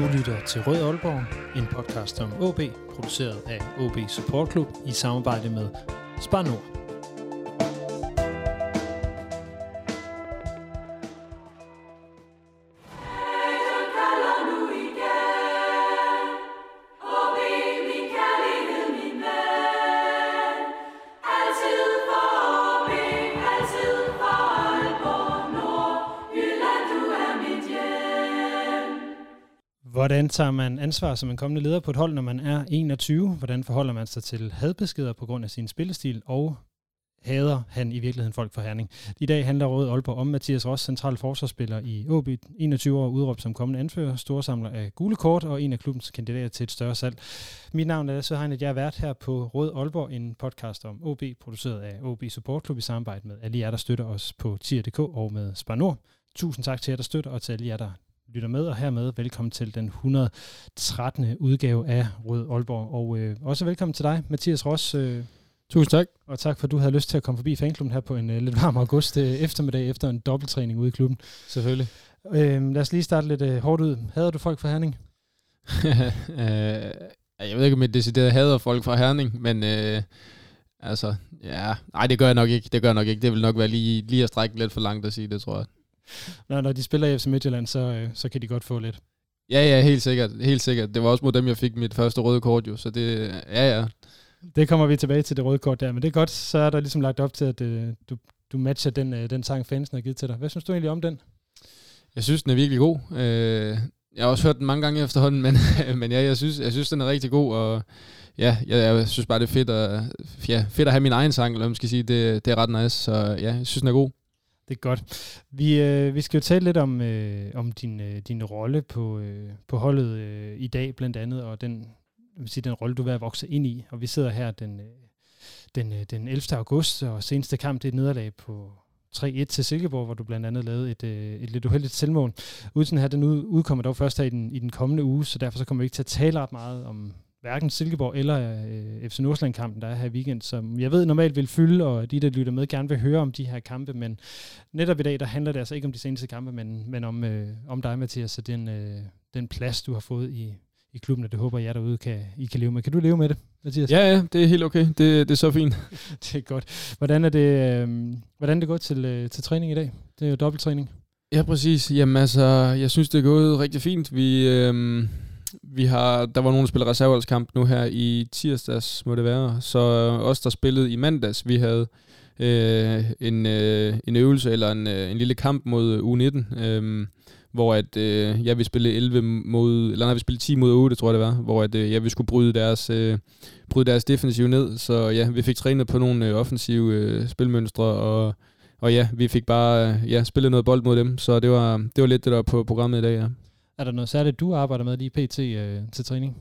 Du lytter til Rød Aalborg, en podcast om OB, produceret af OB Support Club i samarbejde med Spar Nord. Tager man ansvar som en kommende leder på et hold, når man er 21? Hvordan forholder man sig til hadbeskeder på grund af sin spillestil? Og hader han i virkeligheden folk for Herning? I dag handler Rød Aalborg om Mathias Ross, central forsvarsspiller i OB, 21 år udråbt som kommende anfører, storsamler af gule kort og en af klubbens kandidater til et større salg. Mit navn er Lasse Hegnet, jeg er vært her på Rød Aalborg, en podcast om OB, produceret af OB Support Club i samarbejde med alle jer, der støtter os på tier.dk og med Spar Nord. Tusind tak til jer, der støtter, og til alle jer, der lytter med, og hermed velkommen til den 113. udgave af Rød Aalborg. Og øh, også velkommen til dig, Mathias Ross. Øh, Tusind tak. Og tak for, at du havde lyst til at komme forbi fanklubben her på en øh, lidt varm august øh, eftermiddag efter en dobbelttræning ude i klubben. Selvfølgelig. Øh, lad os lige starte lidt øh, hårdt ud. Hader du folk fra Herning? øh, jeg ved ikke, om jeg decideret hader folk fra Herning, men øh, altså, ja, nej, det gør jeg nok ikke. Det gør jeg nok ikke. Det vil nok være lige, lige at strække lidt for langt at sige det, tror jeg. Når, når de spiller i FC Midtjylland, så, øh, så kan de godt få lidt. Ja, ja, helt sikkert. Helt sikkert. Det var også mod dem, jeg fik mit første røde kort jo, så det, ja, ja. Det kommer vi tilbage til, det røde kort der, men det er godt, så er der ligesom lagt op til, at øh, du, du matcher den, øh, den sang, fansen har givet til dig. Hvad synes du egentlig om den? Jeg synes, den er virkelig god. Øh, jeg har også hørt den mange gange efterhånden, men, men ja, jeg synes, jeg synes, den er rigtig god, og ja, jeg, jeg synes bare, det er fedt at, ja, fedt at have min egen sang, eller man skal sige, det, det er ret nice, så ja, jeg synes, den er god. Det er godt. Vi, øh, vi skal jo tale lidt om, øh, om din, øh, din rolle på, øh, på holdet øh, i dag, blandt andet, og den, jeg vil sige, den rolle, du er vokse ind i. Og vi sidder her den, øh, den, øh, den 11. august, og seneste kamp, det er et nederlag på 3-1 til Silkeborg, hvor du blandt andet lavede et, øh, et lidt uheldigt selvmål. Udsen her, den udkommer dog først her i den, i den kommende uge, så derfor så kommer vi ikke til at tale ret meget om, hverken Silkeborg eller øh, FC Nordsjælland-kampen, der er her i weekend, som jeg ved normalt vil fylde, og de, der lytter med, gerne vil høre om de her kampe, men netop i dag, der handler det altså ikke om de seneste kampe, men, men om, øh, om dig, Mathias, og den, øh, den plads, du har fået i, i klubben, og det håber jeg derude, kan, I kan leve med. Kan du leve med det, Mathias? Ja, ja, det er helt okay. Det, det er så fint. det er godt. Hvordan er det, øh, hvordan er det gået til, øh, til træning i dag? Det er jo dobbelttræning. Ja, præcis. Jamen altså, jeg synes, det er gået rigtig fint. Vi... Øh vi har, der var nogen, der spillede reserveholdskamp nu her i tirsdags, må det være. Så øh, os, der spillede i mandags, vi havde øh, en, øh, en øvelse eller en, øh, en lille kamp mod øh, U19, øh, hvor at, øh, jeg vil spille 11 mod, eller nej, vi spille 10 mod 8, tror jeg det var, hvor at, øh, jeg vil skulle bryde deres, øh, bryde deres defensiv ned. Så ja, vi fik trænet på nogle øh, offensive øh, spilmønstre, og, og ja, vi fik bare øh, ja, spillet noget bold mod dem, så det var, det var lidt det, der var på programmet i dag, ja. Er der noget særligt, du arbejder med lige pt. Øh, til træning?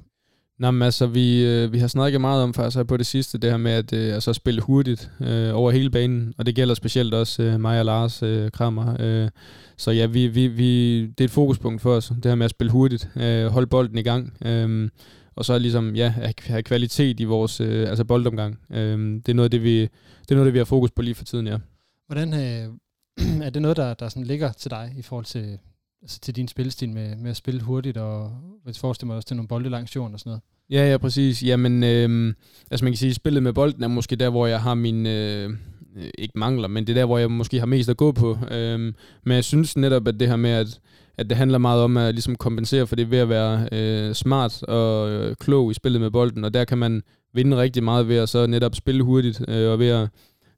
Nå, men altså, vi, øh, vi har snakket meget om faktisk på det sidste, det her med at øh, altså, spille hurtigt øh, over hele banen, og det gælder specielt også øh, mig og Lars øh, Krammer. Øh, så ja, vi, vi, vi, det er et fokuspunkt for os, det her med at spille hurtigt, øh, holde bolden i gang, øh, og så ligesom, ja, have kvalitet i vores øh, altså boldomgang. Øh, det, er noget, det, vi, det er noget, det vi har fokus på lige for tiden, ja. Hvordan øh, er det noget, der, der sådan ligger til dig i forhold til altså til din spilstil med, med at spille hurtigt, og hvis forestiller mig også til nogle bolde langs jorden og sådan noget. Ja, ja, præcis. Jamen, øh, altså man kan sige, at spillet med bolden er måske der, hvor jeg har min, øh, øh, ikke mangler, men det er der, hvor jeg måske har mest at gå på. Øh, men jeg synes netop, at det her med, at, at det handler meget om at ligesom kompensere for det ved at være øh, smart og øh, klog i spillet med bolden, og der kan man vinde rigtig meget ved at så netop spille hurtigt, øh, og ved at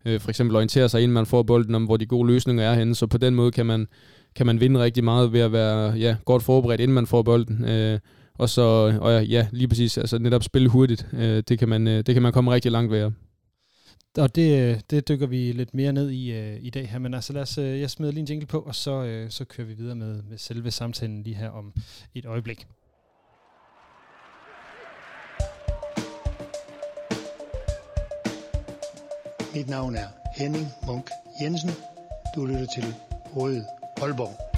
øh, for eksempel orientere sig, inden man får bolden, om hvor de gode løsninger er henne, så på den måde kan man kan man vinde rigtig meget ved at være ja, godt forberedt, inden man får bolden. Øh, og så og ja, lige præcis, altså netop spille hurtigt, øh, det, kan man, øh, det kan man komme rigtig langt ved. Og det, det dykker vi lidt mere ned i øh, i dag her, men altså lad os, øh, jeg smider lige en jingle på, og så, øh, så kører vi videre med, med selve samtalen lige her om et øjeblik. Mit navn er Henning Munk Jensen. Du lytter til Røde Aalborg.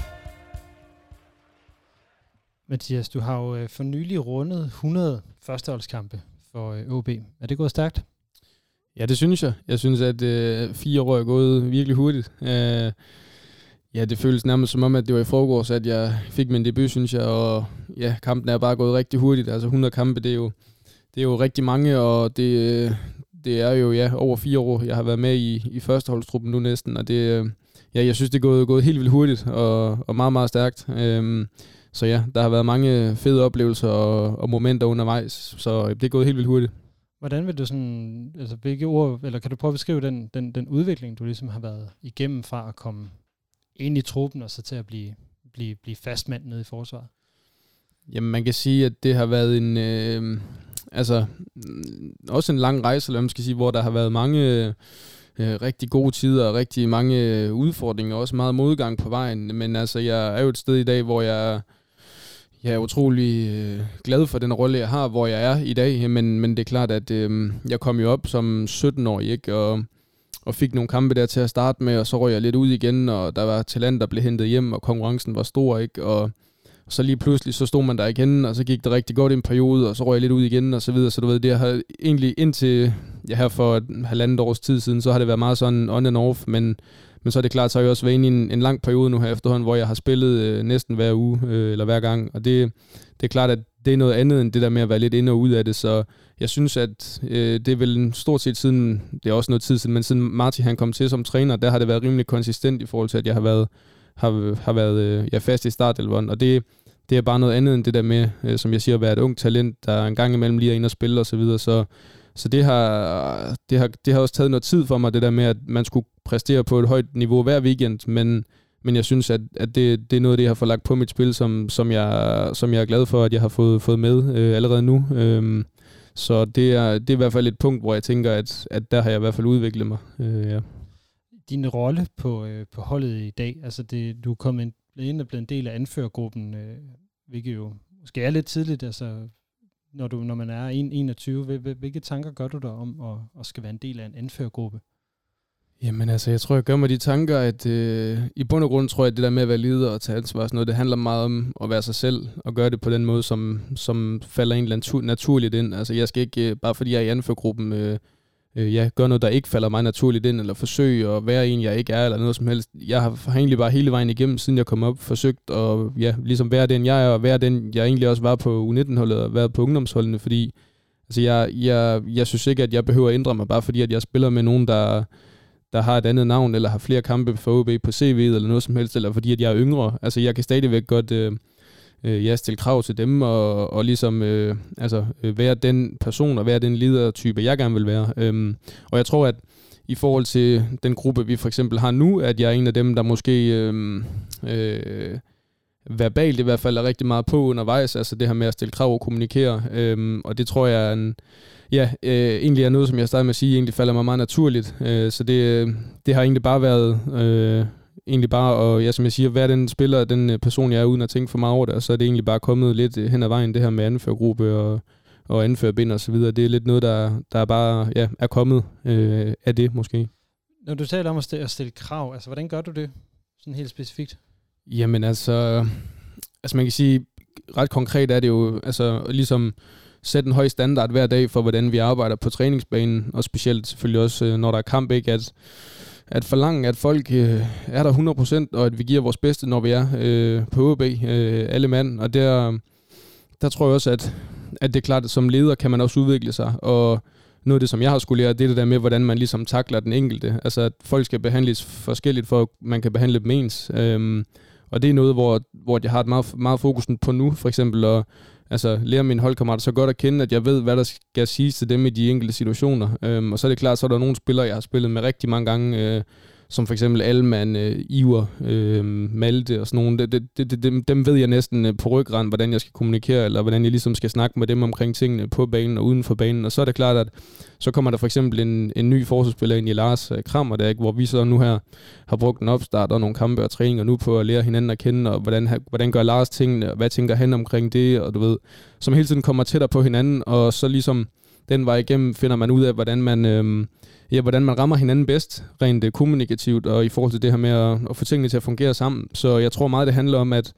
Mathias, du har jo øh, for nylig rundet 100 førsteholdskampe for øh, OB. Er det gået stærkt? Ja, det synes jeg. Jeg synes, at øh, fire år er gået virkelig hurtigt. Øh, Ja, det føles nærmest som om, at det var i forgårs, at jeg fik min debut, synes jeg, og ja, kampen er bare gået rigtig hurtigt. Altså 100 kampe, det er jo, det er jo rigtig mange, og det, det er jo ja, over fire år, jeg har været med i, i førsteholdstruppen nu næsten, og det, ja, jeg synes, det er gået, gået helt vildt hurtigt og, og meget, meget stærkt. Øhm, så ja, der har været mange fede oplevelser og, og momenter undervejs, så det er gået helt vildt hurtigt. Hvordan vil du sådan, altså hvilke ord, eller kan du prøve at beskrive den, den, den udvikling, du ligesom har været igennem fra at komme ind i truppen og så til at blive, blive, blive fastmand nede i forsvaret? Jamen man kan sige, at det har været en, øh, altså også en lang rejse, eller man skal sige, hvor der har været mange øh, Øh, rigtig gode tider og rigtig mange øh, udfordringer, og også meget modgang på vejen. Men altså, jeg er jo et sted i dag, hvor jeg, jeg er utrolig øh, glad for den rolle, jeg har, hvor jeg er i dag. Men, men det er klart, at øh, jeg kom jo op som 17-årig, ikke? Og, og fik nogle kampe der til at starte med, og så røg jeg lidt ud igen, og der var talent, der blev hentet hjem, og konkurrencen var stor, ikke? Og så lige pludselig, så stod man der igen, og så gik det rigtig godt i en periode, og så røg jeg lidt ud igen, og så videre. Så du ved, det har egentlig indtil, ja her for et halvandet års tid siden, så har det været meget sådan on and off, men, men så er det klart, så har jeg også været inde i en, en lang periode nu her efterhånden, hvor jeg har spillet øh, næsten hver uge, øh, eller hver gang, og det, det er klart, at det er noget andet end det der med at være lidt ind og ud af det, så jeg synes, at øh, det er vel stort set siden, det er også noget tid siden, men siden Martin han kom til som træner, der har det været rimelig konsistent i forhold til, at jeg har været har, har været øh, ja, fast i startelveren, og det, det er bare noget andet end det der med, øh, som jeg siger, at være et ung talent, der en gang imellem lige er inde og spille og så videre, så, så det, har, det, har, det har også taget noget tid for mig, det der med, at man skulle præstere på et højt niveau hver weekend, men, men jeg synes, at, at det, det er noget af det, jeg har fået lagt på mit spil, som, som, jeg, som jeg er glad for, at jeg har fået, fået med øh, allerede nu. Øhm, så det er, det er i hvert fald et punkt, hvor jeg tænker, at, at der har jeg i hvert fald udviklet mig. Øh, ja din rolle på, øh, på holdet i dag? Altså, det, du er kommet ind og blevet en del af anførergruppen, øh, hvilket jo måske er lidt tidligt, altså, når, du, når man er 21. Hvilke tanker gør du der om at, at skal være en del af en anførergruppe? Jamen altså, jeg tror, jeg gør mig de tanker, at øh, i bund og grund tror jeg, at det der med at være leder og tage ansvar, sådan noget, det handler meget om at være sig selv og gøre det på den måde, som, som falder en eller anden naturligt ind. Altså, jeg skal ikke, øh, bare fordi jeg er i anførgruppen, øh, øh, ja, gøre noget, der ikke falder mig naturligt ind, eller forsøge at være en, jeg ikke er, eller noget som helst. Jeg har egentlig bare hele vejen igennem, siden jeg kom op, forsøgt at ja, ligesom være den, jeg er, og være den, jeg egentlig også var på U19-holdet, og være på ungdomsholdene, fordi altså, jeg, jeg, jeg synes ikke, at jeg behøver at ændre mig, bare fordi, at jeg spiller med nogen, der, der har et andet navn, eller har flere kampe for OB på CV'et, eller noget som helst, eller fordi, at jeg er yngre. Altså, jeg kan stadigvæk godt... Øh, øh, ja, stille krav til dem, og, og ligesom øh, altså, øh, være den person, og være den ledertype, jeg gerne vil være. Øhm, og jeg tror, at i forhold til den gruppe, vi for eksempel har nu, at jeg er en af dem, der måske øh, øh, verbalt i hvert fald er rigtig meget på undervejs, altså det her med at stille krav og kommunikere, øh, og det tror jeg er en, ja, øh, egentlig er noget, som jeg startede med at sige, egentlig falder mig meget naturligt, øh, så det, øh, det har egentlig bare været... Øh, egentlig bare, og ja, som jeg siger, være den spiller, den øh, person, jeg er, uden at tænke for meget over det, og så er det egentlig bare kommet lidt øh, hen ad vejen, det her med anførgruppe og, og anførbind og så videre. Det er lidt noget, der, der bare ja, er kommet øh, af det, måske. Når du taler om at stille, at stille krav, altså hvordan gør du det, sådan helt specifikt? Jamen altså, altså man kan sige, ret konkret er det jo, altså ligesom sætte en høj standard hver dag for, hvordan vi arbejder på træningsbanen, og specielt selvfølgelig også, øh, når der er kamp, ikke, at at forlange, at folk øh, er der 100%, og at vi giver vores bedste, når vi er øh, på OB, øh, alle mand. Og der, der tror jeg også, at, at det er klart, at som leder kan man også udvikle sig, og noget af det, som jeg har skulle lære, det er det der med, hvordan man ligesom takler den enkelte. Altså, at folk skal behandles forskelligt, for at man kan behandle dem ens. Øhm, og det er noget, hvor, hvor jeg har et meget, meget fokus på nu, for eksempel og altså, lære mine holdkammerater så godt at kende, at jeg ved, hvad der skal siges til dem i de enkelte situationer. Øhm, og så er det klart, så er der nogle spillere, jeg har spillet med rigtig mange gange, øh, som for eksempel Alman, øh, Iver, øh, Malte og sådan nogle. Det, det, det, dem, dem ved jeg næsten øh, på ryggraden, hvordan jeg skal kommunikere, eller hvordan jeg ligesom skal snakke med dem omkring tingene på banen og uden for banen. Og så er det klart, at så kommer der for eksempel en, en ny forsvarsspiller ind i Lars øh, Krammer, der, ikke, hvor vi så nu her har brugt en opstart og nogle kampe og træninger nu på at lære hinanden at kende, og hvordan, hvordan gør Lars tingene, og hvad tænker han omkring det, og du ved, som hele tiden kommer tættere på hinanden, og så ligesom den vej igennem finder man ud af, hvordan man... Øh, ja, hvordan man rammer hinanden bedst, rent øh, kommunikativt, og i forhold til det her med at, at få tingene til at fungere sammen. Så jeg tror meget, det handler om, at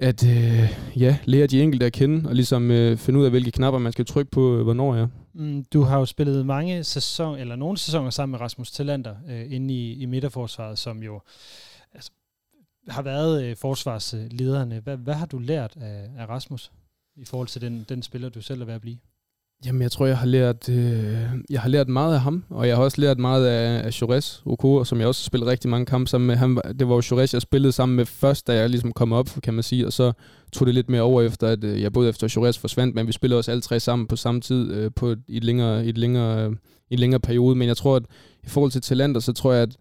at øh, ja, lære de enkelte at kende, og ligesom øh, finde ud af, hvilke knapper man skal trykke på, øh, hvornår jeg mm, Du har jo spillet mange sæsoner, eller nogle sæsoner sammen med Rasmus Tillander, øh, inde i, i midterforsvaret, som jo altså, har været øh, forsvarslederne. Hvad, hvad har du lært af, af Rasmus i forhold til den, den spiller, du selv er ved at blive? Jamen, jeg tror, jeg har lært, øh, jeg har lært meget af ham, og jeg har også lært meget af, af Chores Okoro, som jeg også spillede rigtig mange kampe sammen med. Han, det var jo Chores, jeg spillede sammen med først, da jeg ligesom kom op, kan man sige, og så tog det lidt mere over efter, at øh, jeg både efter Chores forsvandt, men vi spillede også alle tre sammen på samme tid øh, på et, i, et længere, i, et længere, i en længere periode. Men jeg tror, at i forhold til talenter, så tror jeg, at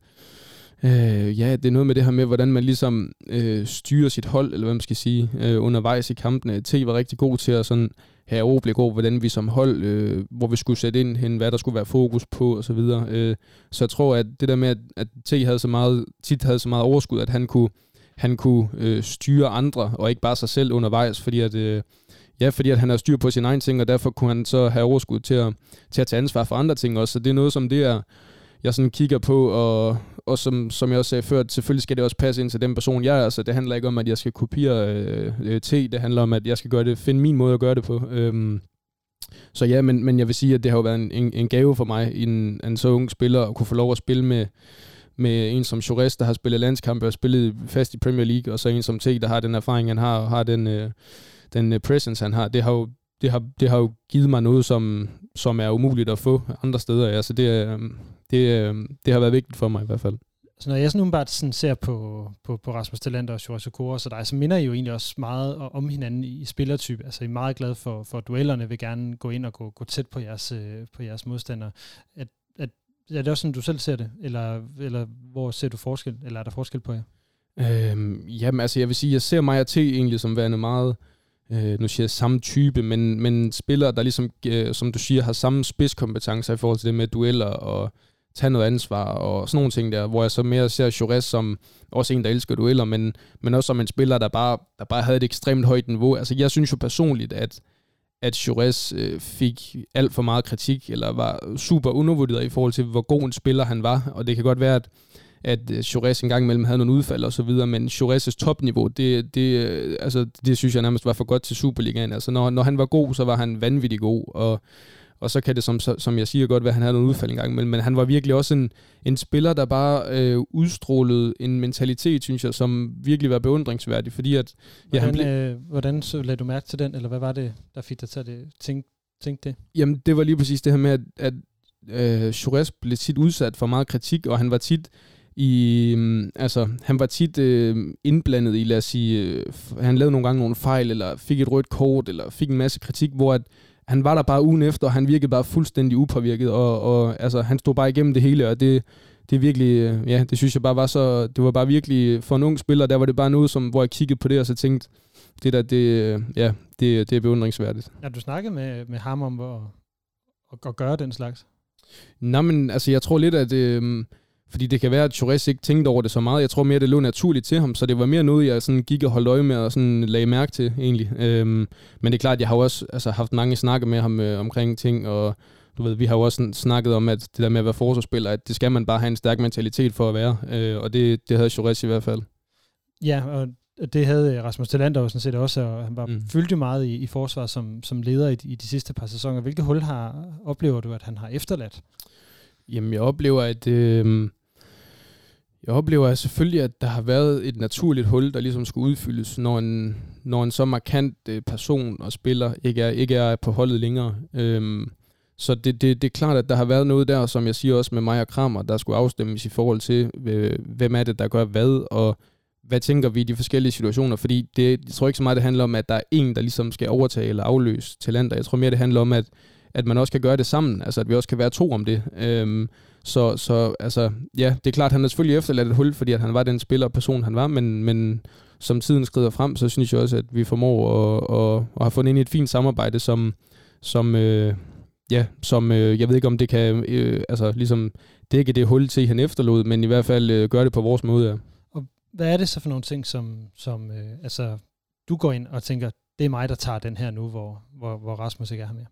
Øh, ja, det er noget med det her med, hvordan man ligesom øh, styrer sit hold, eller hvad man skal sige, øh, undervejs i kampene. T var rigtig god til at sådan have overblik over, hvordan vi som hold, øh, hvor vi skulle sætte ind hen, hvad der skulle være fokus på og så videre. Øh, så jeg tror, at det der med, at, at T havde så meget, tit havde så meget overskud, at han kunne, han kunne øh, styre andre, og ikke bare sig selv undervejs, fordi at, øh, ja, fordi at han har styr på sin egen ting, og derfor kunne han så have overskud til at, til at tage ansvar for andre ting også. Så det er noget, som det er, jeg sådan kigger på, og, og som, som jeg også sagde før, selvfølgelig skal det også passe ind til den person, jeg er. Altså, det handler ikke om, at jeg skal kopiere øh, øh, T, det handler om, at jeg skal gøre det, finde min måde at gøre det på. Øhm, så ja, men, men jeg vil sige, at det har jo været en, en, en gave for mig, en, en så ung spiller, at kunne få lov at spille med, med en som Chores, der har spillet landskampe og spillet fast i Premier League, og så en som T, der har den erfaring, han har, og har den, øh, den øh, presence, han har. Det har jo det har, det har jo givet mig noget, som, som er umuligt at få andre steder. Altså det, øhm, det, øhm, det har været vigtigt for mig i hvert fald. Så når jeg sådan umiddelbart sådan ser på, på, på Rasmus Talander og Joris Okora så dig, så minder I jo egentlig også meget om hinanden i spillertype. Altså I er meget glade for, for duellerne, vil gerne gå ind og gå, gå tæt på jeres, øh, på jeres modstandere. At, at, er det også sådan, du selv ser det? Eller, eller hvor ser du forskel? Eller er der forskel på jer? Øhm, jamen altså, jeg vil sige, jeg ser mig og T egentlig som værende meget øh, nu siger jeg samme type, men, men spillere, der ligesom, øh, som du siger, har samme spidskompetencer i forhold til det med dueller og tage noget ansvar og sådan nogle ting der, hvor jeg så mere ser Jores som også en, der elsker dueller, men, men også som en spiller, der bare, der bare havde et ekstremt højt niveau. Altså jeg synes jo personligt, at at Jures øh, fik alt for meget kritik, eller var super undervurderet i forhold til, hvor god en spiller han var. Og det kan godt være, at at øh, Jores en gang imellem havde nogle udfald og så videre, men Jores' topniveau, det, det, øh, altså, det synes jeg nærmest var for godt til Superligaen. Altså, når, når han var god, så var han vanvittig god, og, og så kan det, som, som jeg siger godt, være, at han havde nogle udfald en gang imellem, men han var virkelig også en, en spiller, der bare øh, udstrålede en mentalitet, synes jeg, som virkelig var beundringsværdig, fordi at... Ja, hvordan, han ble... øh, hvordan så lagde du mærke til den, eller hvad var det, der fik dig til at tænke, tænke det? Jamen, det var lige præcis det her med, at, at øh, Jures blev tit udsat for meget kritik, og han var tit i, mm, altså, han var tit øh, indblandet i, lad os sige, øh, han lavede nogle gange nogle fejl, eller fik et rødt kort, eller fik en masse kritik, hvor at, han var der bare ugen efter, og han virkede bare fuldstændig upåvirket, og, og altså, han stod bare igennem det hele, og det, det er virkelig, øh, ja, det synes jeg bare var så, det var bare virkelig, for en ung spiller, der var det bare noget, som, hvor jeg kiggede på det, og så tænkte, det der, det, ja, det, det er beundringsværdigt. Ja, du snakket med, med ham om at, at, at gøre den slags? Nej, men altså, jeg tror lidt, at, øh, fordi det kan være, at Chores ikke tænkte over det så meget. Jeg tror mere, det lå naturligt til ham, så det var mere noget, jeg sådan gik og holdt øje med og sådan lagde mærke til egentlig. Øhm, men det er klart, jeg har også altså, haft mange snakke med ham øh, omkring ting, og du ved, vi har jo også snakket om, at det der med at være forsvarsspiller, at det skal man bare have en stærk mentalitet for at være, øh, og det, det havde Chores i hvert fald. Ja, og det havde Rasmus Talander sådan set også, og han var mm. fyldte meget i, i forsvar som, som leder i, i de sidste par sæsoner. Hvilke hul har, oplever du, at han har efterladt? Jamen, jeg oplever, at... Øh, jeg oplever altså selvfølgelig, at der har været et naturligt hul, der ligesom skulle udfyldes, når en, når en så markant øh, person og spiller ikke er, ikke er på holdet længere. Øhm, så det, det, det er klart, at der har været noget der, som jeg siger også med mig og Kramer, der skulle afstemmes i forhold til, øh, hvem er det, der gør hvad, og hvad tænker vi i de forskellige situationer. Fordi det, jeg tror ikke så meget, det handler om, at der er en, der ligesom skal overtage eller afløse talenter. Jeg tror mere, det handler om, at, at man også kan gøre det sammen. Altså, at vi også kan være to om det. Øhm, så, så altså, ja, det er klart, han har selvfølgelig efterladt et hul, fordi at han var den spiller og person, han var, men, men som tiden skrider frem, så synes jeg også, at vi formår at, at, at have fundet ind i et fint samarbejde, som, som øh, ja, som øh, jeg ved ikke, om det kan øh, altså, ligesom dække det hul til, han efterlod, men i hvert fald øh, gøre det på vores måde. Ja. Og hvad er det så for nogle ting, som, som øh, altså, du går ind og tænker, det er mig, der tager den her nu, hvor, hvor, hvor Rasmus ikke er her mere?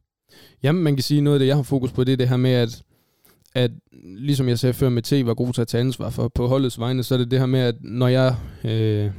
Jamen, man kan sige, noget af det, jeg har fokus på, det er det her med, at at ligesom jeg sagde før med T, var god til at tage ansvar for på holdets vegne, så er det det her med, at når jeg, øh,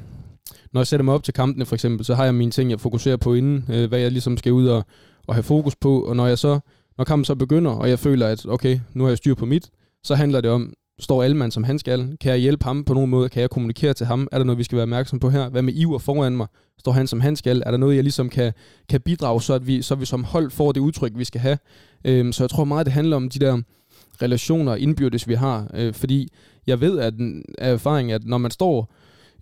når jeg sætter mig op til kampene for eksempel, så har jeg mine ting, jeg fokuserer på inden, øh, hvad jeg ligesom skal ud og, og have fokus på, og når jeg så, når kampen så begynder, og jeg føler, at okay, nu har jeg styr på mit, så handler det om, Står Alman som han skal? Kan jeg hjælpe ham på nogen måde? Kan jeg kommunikere til ham? Er der noget, vi skal være opmærksom på her? Hvad med Iver foran mig? Står han som han skal? Er der noget, jeg ligesom kan, kan bidrage, så, at vi, så vi som hold får det udtryk, vi skal have? Øhm, så jeg tror meget, det handler om de der relationer indbyrdes, vi har. Øh, fordi jeg ved at, af erfaring, at når man står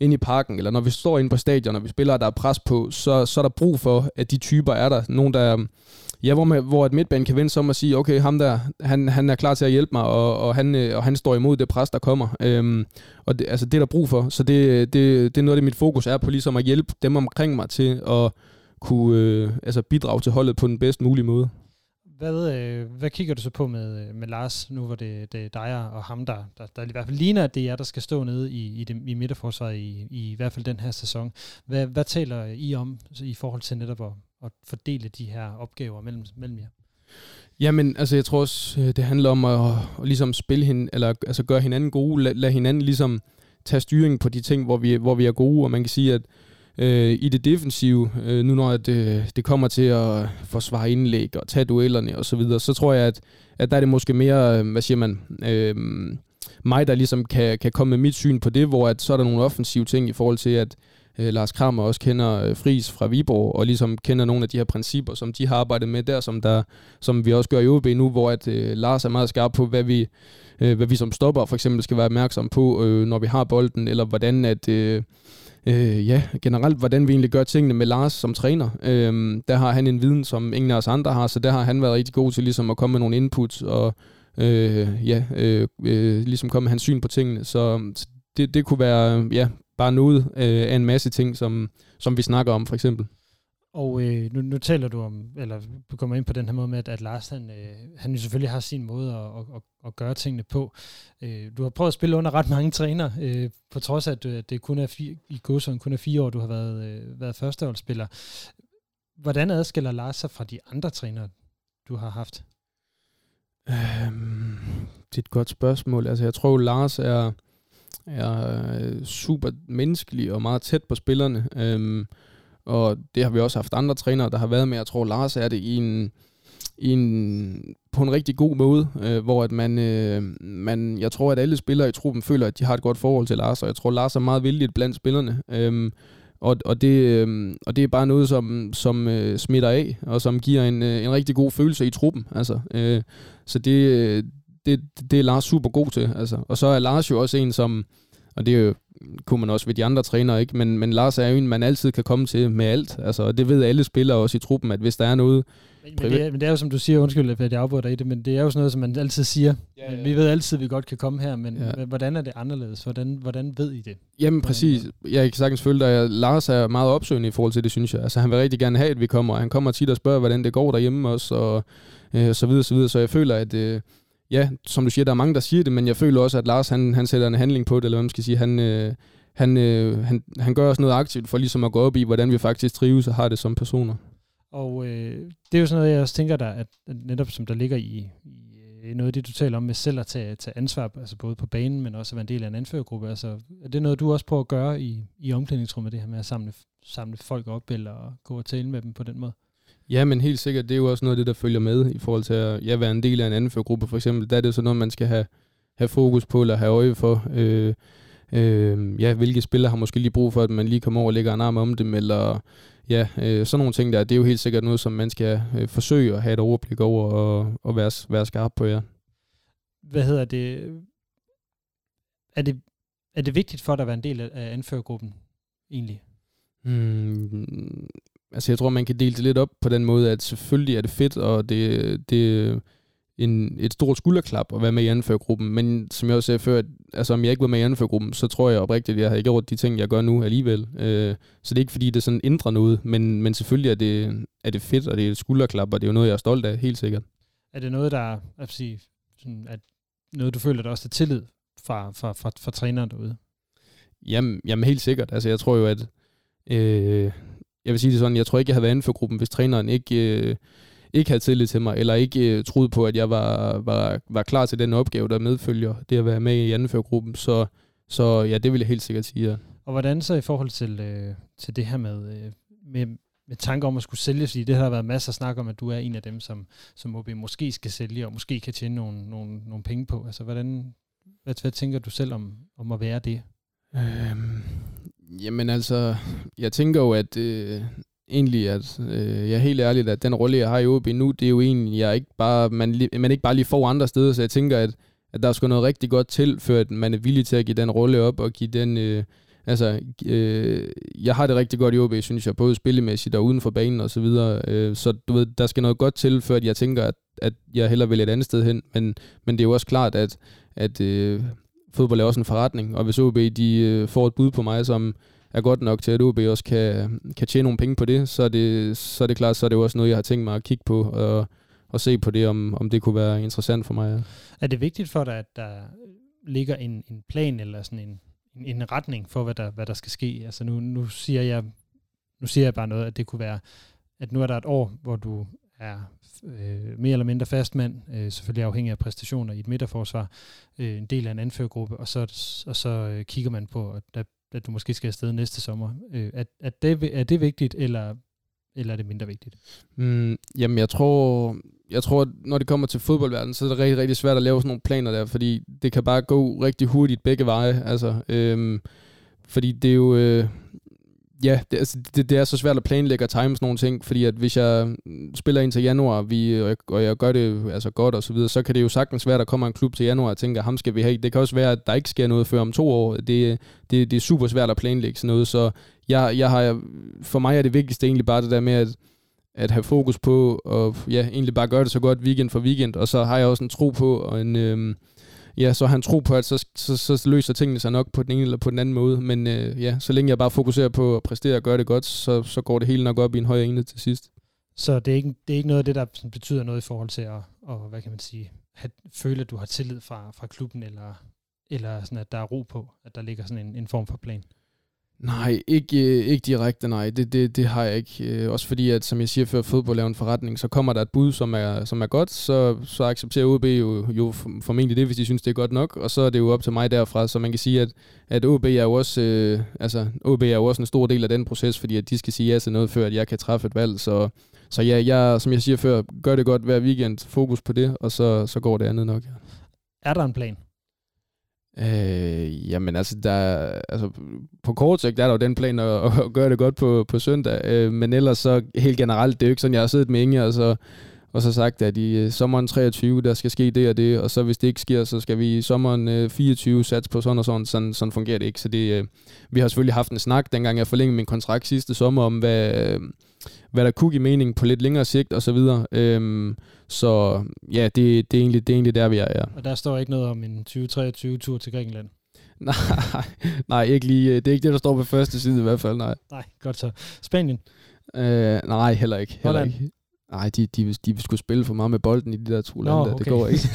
inde i parken, eller når vi står inde på stadion, og vi spiller, der er pres på, så, så er der brug for, at de typer er der. Nogen, der Ja, hvor, man, hvor et midtbanen kan vende sig om og sige, okay, ham der, han, han er klar til at hjælpe mig, og, og, han, øh, og han står imod det pres, der kommer. Øhm, og det, altså, det er der brug for. Så det, det, det er noget af det, mit fokus er på, ligesom at hjælpe dem omkring mig til at kunne øh, altså bidrage til holdet på den bedst mulige måde. Hvad, øh, hvad kigger du så på med, øh, med Lars, nu hvor det, det er dig og ham, der, der, der i hvert fald ligner, at det er jer, der skal stå nede i, i, det, i midterforsvaret i, i, i hvert fald den her sæson. Hvad, hvad taler I om i forhold til netop at, at fordele de her opgaver mellem, mellem jer? Jamen, altså jeg tror også, øh, det handler om at, at ligesom spille hende, eller altså gøre hinanden gode, lade, lad hinanden ligesom tage styring på de ting, hvor vi, hvor vi er gode, og man kan sige, at øh, i det defensive, øh, nu når det, øh, det kommer til at forsvare indlæg og tage duellerne og så videre, så tror jeg, at, at der er det måske mere, øh, hvad siger man, øh, mig, der ligesom kan, kan komme med mit syn på det, hvor at, så er der nogle offensive ting i forhold til, at øh, Lars Kramer også kender øh, Fris fra Viborg, og ligesom kender nogle af de her principper, som de har arbejdet med der, som, der, som vi også gør i OB nu, hvor at øh, Lars er meget skarp på, hvad vi, øh, hvad vi som stopper for eksempel skal være opmærksom på, øh, når vi har bolden, eller hvordan at... Øh, øh, ja, generelt, hvordan vi egentlig gør tingene med Lars som træner. Øh, der har han en viden, som ingen af os andre har, så der har han været rigtig god til ligesom at komme med nogle inputs, og øh, ja, øh, øh, ligesom komme med hans syn på tingene. Så det, det kunne være ja, bare noget øh, af en masse ting, som, som vi snakker om for eksempel. Og øh, nu, nu taler du om, eller du kommer ind på den her måde med, at, at Lars, han, øh, han jo selvfølgelig har sin måde at, at, at, at gøre tingene på. Øh, du har prøvet at spille under ret mange træner, øh, på trods af, at, øh, det kun er fire, i godsøjen kun er fire år, du har været, øh, været førsteholdsspiller. Hvordan adskiller Lars sig fra de andre trænere, du har haft? Øhm, det er et godt spørgsmål. Altså, jeg tror, Lars er, er øh, super menneskelig og meget tæt på spillerne. Øhm, og det har vi også haft andre trænere, der har været med. Jeg tror, Lars er det i en, i en, på en rigtig god måde, øh, hvor at man, øh, man, jeg tror, at alle spillere i truppen føler, at de har et godt forhold til Lars, og jeg tror, Lars er meget vildt blandt spillerne. Øhm, og, og, det, øh, og det er bare noget, som, som øh, smitter af, og som giver en, øh, en rigtig god følelse i truppen. Altså, øh, så det, øh, det, det er Lars super god til. Altså. Og så er Lars jo også en, som, og det jo kunne man også ved de andre trænere, ikke? Men, men Lars er jo en, man altid kan komme til med alt. Altså, og det ved alle spillere også i truppen, at hvis der er noget... Men, det, er, men det er jo som du siger, undskyld at jeg afbryder i det, men det er jo sådan noget, som man altid siger. Ja, ja. Vi ved altid, at vi godt kan komme her, men ja. hvordan er det anderledes? Hvordan, hvordan ved I det? Jamen præcis. Jeg kan sagtens følge dig. Lars er meget opsøgende i forhold til det, synes jeg. Altså han vil rigtig gerne have, at vi kommer. Han kommer tit og spørger, hvordan det går derhjemme også, og øh, så videre, så videre. Så jeg føler, at... Øh, ja, som du siger, der er mange, der siger det, men jeg føler også, at Lars, han, han sætter en handling på det, eller hvad man skal sige, han, øh, han, øh, han, han gør også noget aktivt for ligesom at gå op i, hvordan vi faktisk trives og har det som personer. Og øh, det er jo sådan noget, jeg også tænker der, at, at netop som der ligger i, i øh, noget af det, du taler om med selv at tage, tage ansvar, altså både på banen, men også at være en del af en anførergruppe. Altså, er det noget, du også prøver at gøre i, i omklædningsrummet, det her med at samle, samle folk op, eller gå og tale med dem på den måde? Ja, men helt sikkert, det er jo også noget af det, der følger med i forhold til at ja, være en del af en anførergruppe, for eksempel. Der er det sådan noget, man skal have, have fokus på, eller have øje for. Øh, øh, ja, hvilke spillere har måske lige brug for, at man lige kommer over og lægger en arm om dem, eller ja, øh, sådan nogle ting der, det er jo helt sikkert noget, som man skal øh, forsøge at have et overblik over og, og være, være skarp på, ja. Hvad hedder det? Er det, er det vigtigt for dig at være en del af anførergruppen, egentlig? Hmm, altså jeg tror, man kan dele det lidt op på den måde, at selvfølgelig er det fedt, og det, det en, et stort skulderklap at være med i anførergruppen. Men som jeg også sagde før, at, altså om jeg ikke var med i anførergruppen, så tror jeg oprigtigt, at jeg har gjort de ting, jeg gør nu alligevel. Øh, så det er ikke fordi, det sådan ændrer noget, men, men selvfølgelig er det, er det fedt, og det er et skulderklap, og det er jo noget, jeg er stolt af, helt sikkert. Er det noget, der at sige, sådan, at noget, du føler, der også er tillid fra, fra, fra, fra træneren derude? Jamen, jamen helt sikkert. Altså jeg tror jo, at øh, jeg vil sige det sådan, jeg tror ikke, jeg havde været anførergruppen, hvis træneren ikke... Øh, ikke havde tillid til mig, eller ikke øh, troede på, at jeg var, var, var klar til den opgave, der medfølger det at være med i anførergruppen. Så, så ja, det vil jeg helt sikkert sige, ja. Og hvordan så i forhold til, øh, til det her med, øh, med, med tanker om at skulle sælge, fordi det har der været masser af snak om, at du er en af dem, som, som OB måske skal sælge, og måske kan tjene nogle, nogle, nogle penge på. Altså, hvordan, Hvad, hvad tænker du selv om, om at være det? Øhm, jamen altså, jeg tænker jo, at øh, egentlig, at øh, jeg er helt ærlig, at den rolle, jeg har i OB nu, det er jo en, jeg ikke bare, man, man ikke bare lige får andre steder, så jeg tænker, at, at der sgu noget rigtig godt til, før at man er villig til at give den rolle op, og give den, øh, altså, øh, jeg har det rigtig godt i OB, synes jeg, både spillemæssigt og uden for banen og så videre, øh, så du ved, der skal noget godt til, før jeg tænker, at, at jeg heller vil et andet sted hen, men, men det er jo også klart, at, at øh, fodbold er også en forretning, og hvis OB de øh, får et bud på mig, som er godt nok til, at OB også kan, kan tjene nogle penge på det, så er det, så er det klart, så er det også noget, jeg har tænkt mig at kigge på, og, og se på det, om, om det kunne være interessant for mig. Ja. Er det vigtigt for dig, at der ligger en, en plan eller sådan en, en, en retning for, hvad der, hvad der skal ske? Altså nu, nu, siger jeg, nu siger jeg bare noget, at det kunne være, at nu er der et år, hvor du er øh, mere eller mindre fastmand, øh, selvfølgelig afhængig af præstationer i et midterforsvar, øh, en del af en anførgruppe, og så, og så øh, kigger man på, at, der, at du måske skal afsted næste sommer. Øh, er, er, det, er det vigtigt, eller, eller er det mindre vigtigt? Mm, jamen, jeg tror, jeg tror, at når det kommer til fodboldverdenen, så er det rigtig, rigtig svært at lave sådan nogle planer der, fordi det kan bare gå rigtig hurtigt begge veje. Altså, øhm, fordi det er jo... Øh, ja, det, altså, det, det er så svært at planlægge og time sådan nogle ting, fordi at hvis jeg mm, spiller ind til januar, vi, og, jeg, og jeg gør det altså godt og så videre, så kan det jo sagtens være, at der kommer en klub til januar og tænker, ham skal vi have. Det kan også være, at der ikke sker noget før om to år. Det, det, det er super svært at planlægge sådan noget, så jeg, jeg har, for mig er det vigtigste egentlig bare det der med, at at have fokus på, og ja, egentlig bare gøre det så godt weekend for weekend, og så har jeg også en tro på, og en, øhm, ja, så har han tro på, at så, så, så løser tingene sig nok på den ene eller på den anden måde. Men øh, ja, så længe jeg bare fokuserer på at præstere og gøre det godt, så, så går det hele nok op i en høj enhed til sidst. Så det er ikke, det er ikke noget af det, der betyder noget i forhold til at, og, hvad kan man sige, at føle, at du har tillid fra, fra klubben, eller, eller sådan, at der er ro på, at der ligger sådan en, en form for plan? Nej, ikke, øh, ikke direkte, nej. Det, det, det har jeg ikke. Øh, også fordi, at som jeg siger før, fodbold er en forretning, så kommer der et bud, som er, som er godt, så, så accepterer OB jo, jo formentlig det, hvis de synes, det er godt nok, og så er det jo op til mig derfra, så man kan sige, at, at OB er jo også, øh, altså, OB er jo også en stor del af den proces, fordi at de skal sige ja til noget, før at jeg kan træffe et valg, så, så ja, jeg, som jeg siger før, gør det godt hver weekend, fokus på det, og så, så går det andet nok. Ja. Er der en plan? Øh, jamen altså, der, altså, på kort sigt er der jo den plan at, at gøre det godt på, på søndag, øh, men ellers så helt generelt, det er jo ikke sådan, jeg har siddet med Inge og så, og så sagt, at i øh, sommeren 23, der skal ske det og det, og så hvis det ikke sker, så skal vi i sommeren øh, 24 satse på sådan og sådan, sådan, sådan fungerer det ikke. Så det, øh, vi har selvfølgelig haft en snak, dengang jeg forlængede min kontrakt sidste sommer, om hvad, øh, hvad der kunne give mening på lidt længere sigt og så videre. Øhm, så ja, det, det, er egentlig, det er egentlig der, vi er, ja. Og der står ikke noget om en 2023-tur til Grækenland? nej, nej, ikke lige. Det er ikke det, der står på første side i hvert fald, nej. Nej, godt så. Spanien? Øh, nej, heller ikke. Heller ikke. Nej, de, de, de skulle spille for meget med bolden i de der to lande, okay. det går ikke.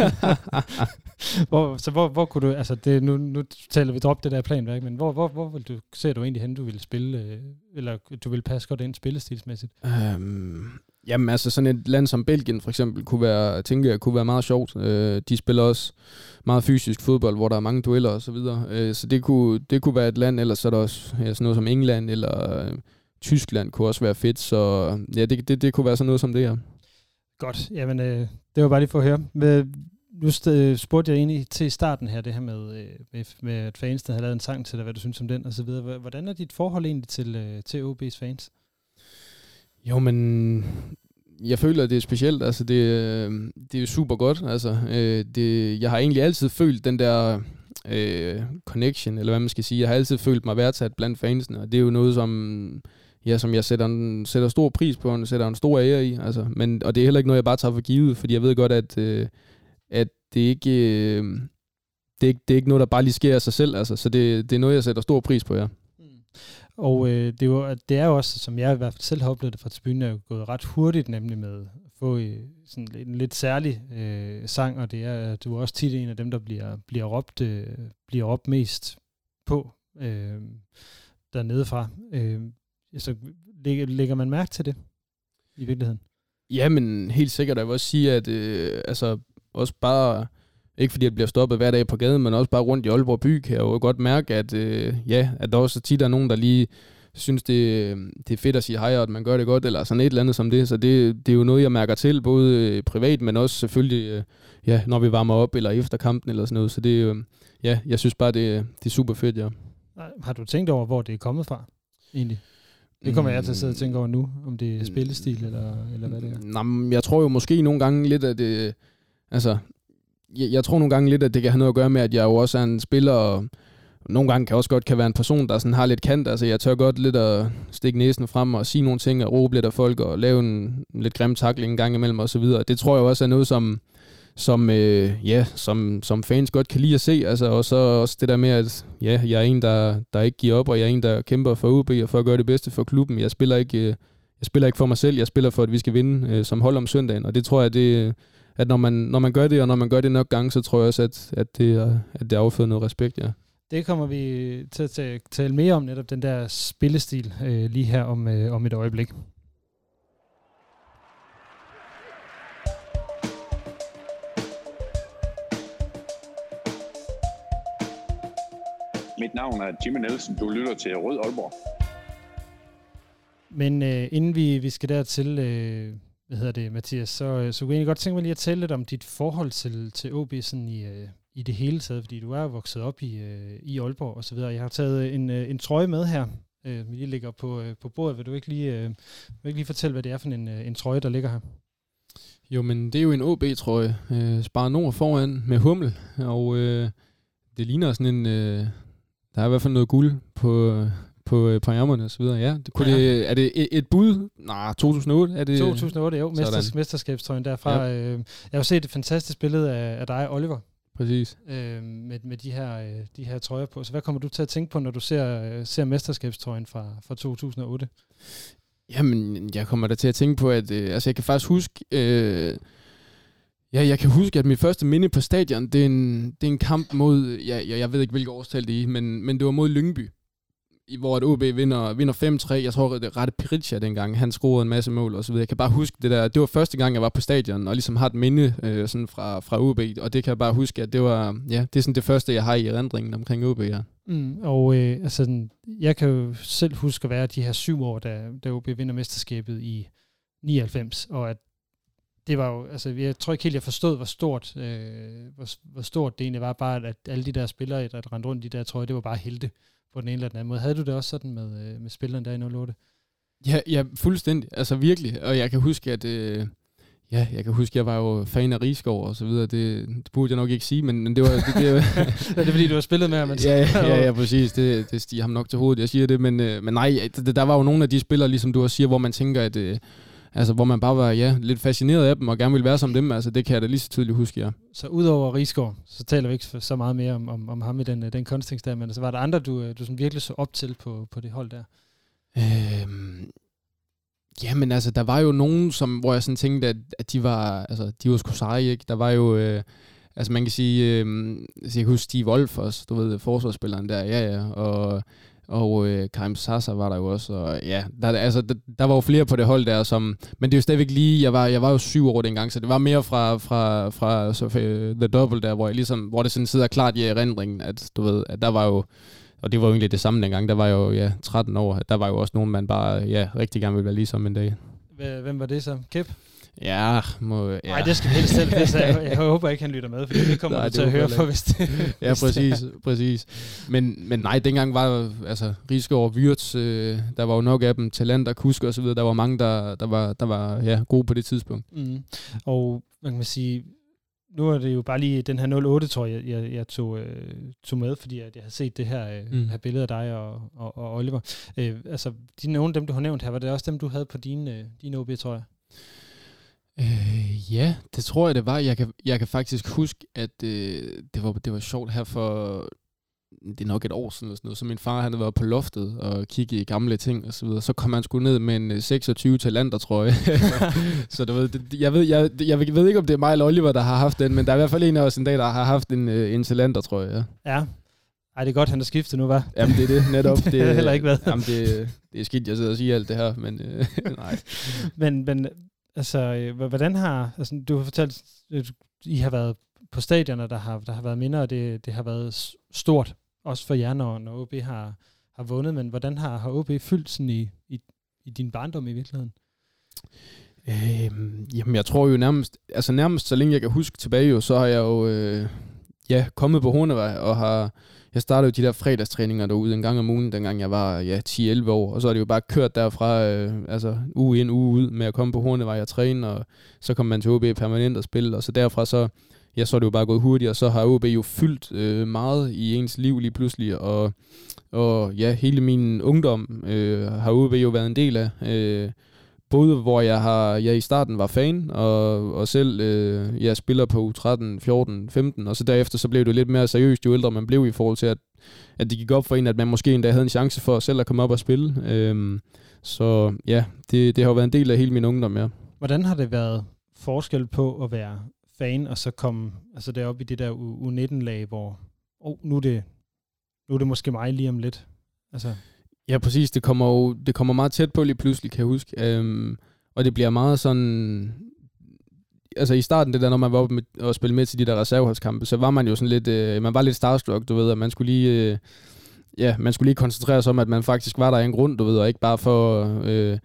hvor, så hvor, hvor kunne du, altså det, nu, nu taler vi drop det der planværk, men hvor, hvor, hvor vil du, ser du egentlig hen, du vil spille, øh, eller du vil passe godt ind spillestilsmæssigt? Um, jamen altså sådan et land som Belgien for eksempel, kunne være, jeg tænker jeg, kunne være meget sjovt. Uh, de spiller også meget fysisk fodbold, hvor der er mange dueller og så videre. Uh, så det kunne, det kunne være et land, eller så er der også ja, sådan noget som England, eller... Uh, Tyskland kunne også være fedt, så ja, det, det, det kunne være sådan noget som det her. Godt, jamen øh, det var bare lige for at høre. Med, nu spurgte jeg egentlig til starten her, det her med, øh, med, med at fans, der havde lavet en sang til dig, hvad du synes om den og så videre. Hvordan er dit forhold egentlig til, øh, til OB's fans? Jo, men jeg føler, at det er specielt. Altså, det, øh, det er super godt. Altså, øh, det, jeg har egentlig altid følt den der øh, connection, eller hvad man skal sige. Jeg har altid følt mig værdsat blandt fansene, og det er jo noget, som ja, som jeg sætter, en, sætter stor pris på, og sætter en stor ære i. Altså, men, og det er heller ikke noget, jeg bare tager for givet, fordi jeg ved godt, at, øh, at det ikke... Øh, det er, ikke, det er ikke noget, der bare lige sker af sig selv, altså, så det, det er noget, jeg sætter stor pris på, ja. Mm. Og øh, det, var, det er jo også, som jeg i hvert fald selv har oplevet det fra tribunen, er jo gået ret hurtigt, nemlig med at få øh, sådan en lidt særlig øh, sang, og det er, du er også tit en af dem, der bliver, bliver, råbt, øh, bliver råbt mest på øh, dernede fra. Øh, så lægger, lægger man mærke til det i virkeligheden? Ja, men helt sikkert. Jeg vil også sige, at øh, altså, også bare, ikke fordi jeg bliver stoppet hver dag på gaden, men også bare rundt i Aalborg by, kan jeg jo godt mærke, at, øh, ja, at der også tit er nogen, der lige synes, det, det er fedt at sige hej, og at man gør det godt, eller sådan et eller andet som det. Så det, det er jo noget, jeg mærker til, både øh, privat, men også selvfølgelig, øh, ja, når vi varmer op, eller efter kampen, eller sådan noget. Så det, øh, ja, jeg synes bare, det, det er super fedt, ja. Har du tænkt over, hvor det er kommet fra, egentlig? Det kommer jeg til at sidde og tænke over nu, om det er spillestil, eller, eller hvad det er. Nå, jeg tror jo måske nogle gange lidt, at det... Altså, jeg, jeg tror nogle gange lidt, at det kan have noget at gøre med, at jeg jo også er en spiller, og nogle gange kan jeg også godt kan være en person, der sådan har lidt kant. Altså, jeg tør godt lidt at stikke næsen frem og sige nogle ting, og råbe lidt af folk, og lave en, en lidt grim takling en gang imellem, og så videre. Det tror jeg også er noget, som, som, øh, ja, som, som fans godt kan lide at se. Altså, og så også det der med, at ja, jeg er en, der, der ikke giver op, og jeg er en, der kæmper for UB og for at gøre det bedste for klubben. Jeg spiller ikke, øh, jeg spiller ikke for mig selv, jeg spiller for, at vi skal vinde øh, som hold om søndagen. Og det tror jeg, det, at når man, når man gør det, og når man gør det nok gange, så tror jeg også, at, at, det, at det afføder noget respekt, ja. Det kommer vi til at tale mere om, netop den der spillestil, øh, lige her om, øh, om et øjeblik. Mit navn er Jimmy Nielsen. Du lytter til Rød Aalborg. Men øh, inden vi, vi skal dertil, øh, hvad hedder det, Mathias, så, øh, så kunne jeg egentlig godt tænke mig lige at tale lidt om dit forhold til, til OB sådan i, øh, i det hele taget, fordi du er vokset op i, øh, i Aalborg og så videre. Jeg har taget en, øh, en trøje med her, øh, lige ligger på, øh, på bordet. Vil du ikke lige, øh, vil du ikke lige fortælle, hvad det er for en, øh, en trøje, der ligger her? Jo, men det er jo en OB-trøje. Øh, Spar Nord foran med hummel, og øh, det ligner sådan en... Øh, der er i hvert fald noget guld på, på, øh, på ærmerne og så videre. Ja, det, kunne ja. det, er det et, et bud? Nej, 2008 er det? 2008, jo. Mesters, mesterskabstrøjen derfra. Ja. Øh, jeg har jo set et fantastisk billede af, af dig, Oliver. Præcis. Øh, med, med de her, øh, de her trøjer på. Så hvad kommer du til at tænke på, når du ser, øh, ser mesterskabstrøjen fra, fra 2008? Jamen, jeg kommer da til at tænke på, at øh, altså, jeg kan faktisk huske... Øh, Ja, jeg kan huske, at mit første minde på stadion, det er en, det er en kamp mod, ja, jeg, jeg ved ikke, hvilket årstal det er, men, men det var mod Lyngby, hvor et OB vinder, vinder 5-3. Jeg tror, det er Rette Piritja dengang, han scorede en masse mål og så videre. Jeg kan bare huske det der, det var første gang, jeg var på stadion, og ligesom har et minde øh, sådan fra, fra OB, og det kan jeg bare huske, at det var, ja, det er sådan det første, jeg har i erindringen omkring OB, ja. Mm, og øh, altså, jeg kan jo selv huske at være de her syv år, da, da OB vinder mesterskabet i 99, og at det var jo, altså jeg tror ikke helt, jeg forstod, hvor stort, øh, hvor, hvor stort det egentlig var, bare at alle de der spillere, der rendte rundt i de der trøjer, det var bare helte på den ene eller den anden måde. Havde du det også sådan med, øh, med spilleren der i 08? Ja, ja, fuldstændig. Altså virkelig. Og jeg kan huske, at... Øh, ja, jeg kan huske, at jeg var jo fan af Rigskov og så videre. Det, det burde jeg nok ikke sige, men, men det var... Det, det, er det fordi, du har spillet med ham? Ja, ja, ja, ja, præcis. Det, det stiger ham nok til hovedet, jeg siger det. Men, øh, men nej, det, der var jo nogle af de spillere, ligesom du også siger, hvor man tænker, at... Øh, Altså, hvor man bare var ja, lidt fascineret af dem, og gerne ville være som dem. Altså, det kan jeg da lige så tydeligt huske, ja. Så udover Rigsgaard, så taler vi ikke så meget mere om, om, om ham i den, den kontekst der, men altså, var der andre, du, du sådan virkelig så op til på, på det hold der? Øhm, jamen altså, der var jo nogen, som, hvor jeg sådan tænkte, at, at de var, altså, de var sgu seje, ikke? Der var jo, øh, altså man kan sige, øh, jeg kan huske Steve Wolf også, du ved, forsvarsspilleren der, ja ja, og og øh, Karim Sasa var der jo også, og ja, der, altså, der, der var jo flere på det hold der, som, men det er jo stadigvæk lige, jeg var, jeg var jo syv år dengang, så det var mere fra, fra, fra så, øh, The Double der, hvor, jeg ligesom, hvor det sådan sidder klart i erindringen, at du ved, at der var jo, og det var jo egentlig det samme dengang, der var jo ja, 13 år, der var jo også nogen, man bare ja, rigtig gerne ville være ligesom en dag. Hvem var det så? Kip? Ja, må... Ja. Nej, det skal vi helst selv. Det, jeg, jeg håber ikke, han lytter med, for det kommer nej, du til at høre for, hvis det... ja, præcis, præcis. Men, men nej, dengang var altså, Rigsgaard og Wirtz, øh, der var jo nok af dem, talent og så videre. Der var mange, der, der var, der var ja, gode på det tidspunkt. Mm. Og man kan sige, nu er det jo bare lige den her 08, tror jeg, jeg, jeg tog, øh, tog med, fordi at jeg har set det her, øh, mm. her billede af dig og, og, og Oliver. Øh, altså, de, nogle af dem, du har nævnt her, var det også dem, du havde på dine, øh, dine OB, tror jeg? Øh, ja, det tror jeg, det var. Jeg kan, jeg kan faktisk huske, at øh, det, var, det var sjovt her for det er nok et år siden, eller sådan noget, så min far han havde været på loftet og kigge i gamle ting og så videre. Så kom han sgu ned med en 26 øh, talenter, tror jeg. så du ved, det, jeg, ved, jeg, jeg ved ikke, om det er mig eller Oliver, der har haft den, men der er i hvert fald en af os en dag, der har haft en, øh, en talenter, tror jeg. Ja. ja. Ej, det er godt, han har skiftet nu, var. Jamen, det er det, netop. det, det har heller ikke været. Jamen, det, det er skidt, jeg sidder og siger alt det her, men øh, nej. men, men Altså, øh, hvordan har, altså, du har fortalt, at I har været på stadioner, der har, der har været mindre, og det, det har været stort, også for jer, når, når OB har, har vundet, men hvordan har, har OB fyldt sådan i, i, i din barndom i virkeligheden? Øhm, jamen, jeg tror jo nærmest, altså nærmest så længe jeg kan huske tilbage jo, så har jeg jo, øh, ja, kommet på Hornevej og har, jeg startede jo de der fredagstræninger derude en gang om ugen, dengang jeg var ja, 10-11 år, og så er det jo bare kørt derfra, øh, altså uge ind, uge ud med at komme på Hornevej og træne, og så kom man til OB permanent og spille, og så derfra så, ja, så er det jo bare gået hurtigt, og så har OB jo fyldt øh, meget i ens liv lige pludselig, og, og ja, hele min ungdom øh, har OB jo været en del af, øh, både hvor jeg har jeg i starten var fan, og, og selv øh, jeg spiller på U13, 14, 15, og så derefter så blev det lidt mere seriøst, jo ældre man blev i forhold til, at, at det gik op for en, at man måske endda havde en chance for selv at komme op og spille. Øhm, så ja, det, det har jo været en del af hele min ungdom, ja. Hvordan har det været forskel på at være fan, og så komme altså derop i det der U19-lag, hvor oh, nu, er det, nu er det måske mig lige om lidt? Altså. Ja, præcis. Det kommer jo det kommer meget tæt på lige pludselig, kan jeg huske. Øhm, og det bliver meget sådan... Altså i starten, det der, når man var oppe med, og spille med til de der reserveholdskampe, så var man jo sådan lidt... Øh, man var lidt starstruck, du ved, at man skulle lige... Øh, ja, man skulle lige koncentrere sig om, at man faktisk var der i en grund, du ved, og ikke bare for... Øh,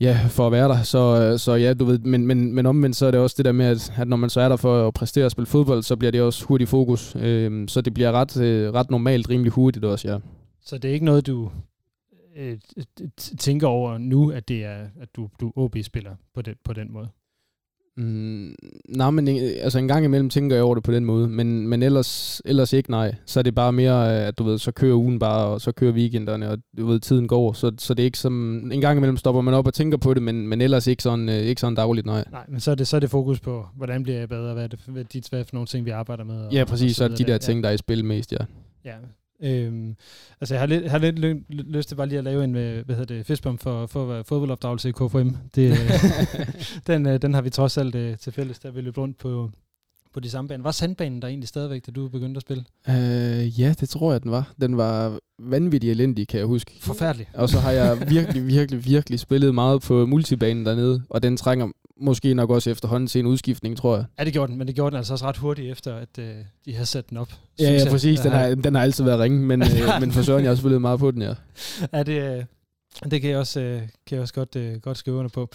ja, for at være der. Så, øh, så ja, du ved, men, men, men omvendt så er det også det der med, at, at når man så er der for at præstere og spille fodbold, så bliver det også hurtigt fokus. Øh, så det bliver ret, øh, ret normalt, rimelig hurtigt også, ja. Så det er ikke noget, du øh, tænker over nu, at det er, at du, du OB-spiller på, det, på den måde? Mm, nej, men altså en gang imellem tænker jeg over det på den måde, men, men ellers, ellers ikke nej. Så er det bare mere, at du ved, så kører ugen bare, og så kører weekenderne, og du ved, tiden går. Så, så det er ikke som, en gang imellem stopper man op og tænker på det, men, men ellers ikke sådan, øh, ikke sådan dagligt, nej. Nej, men så er, det, så er det fokus på, hvordan bliver jeg bedre, hvad er det, hvad, de, hvad er for nogle ting, vi arbejder med. Og, ja, præcis, og så, så er det de der ting, der er i spil mest, ja. Ja, Øhm, altså jeg har lidt, har lidt lyst til bare lige at lave en øh, hvad hedder det, fistbomb for, for fodboldopdragelse i KFM. Det, øh, den, øh, den har vi trods alt til fælles, der vi løbet rundt på, på de samme baner. Var sandbanen der egentlig stadigvæk, da du begyndte at spille? Øh, ja, det tror jeg, den var. Den var vanvittig elendig, kan jeg huske. Forfærdelig. Og så har jeg virkelig, virkelig, virkelig spillet meget på multibanen dernede, og den trænger måske nok også efterhånden til en udskiftning, tror jeg. Ja, det gjorde den, men det gjorde den altså også ret hurtigt efter, at øh, de havde sat den op. Ja, ja, præcis. Den har, den har altid været ringe, men, øh, men for Søren, jeg har spillet meget på den, ja. Ja, det, øh, det kan jeg også, øh, kan jeg også godt, øh, godt skrive under på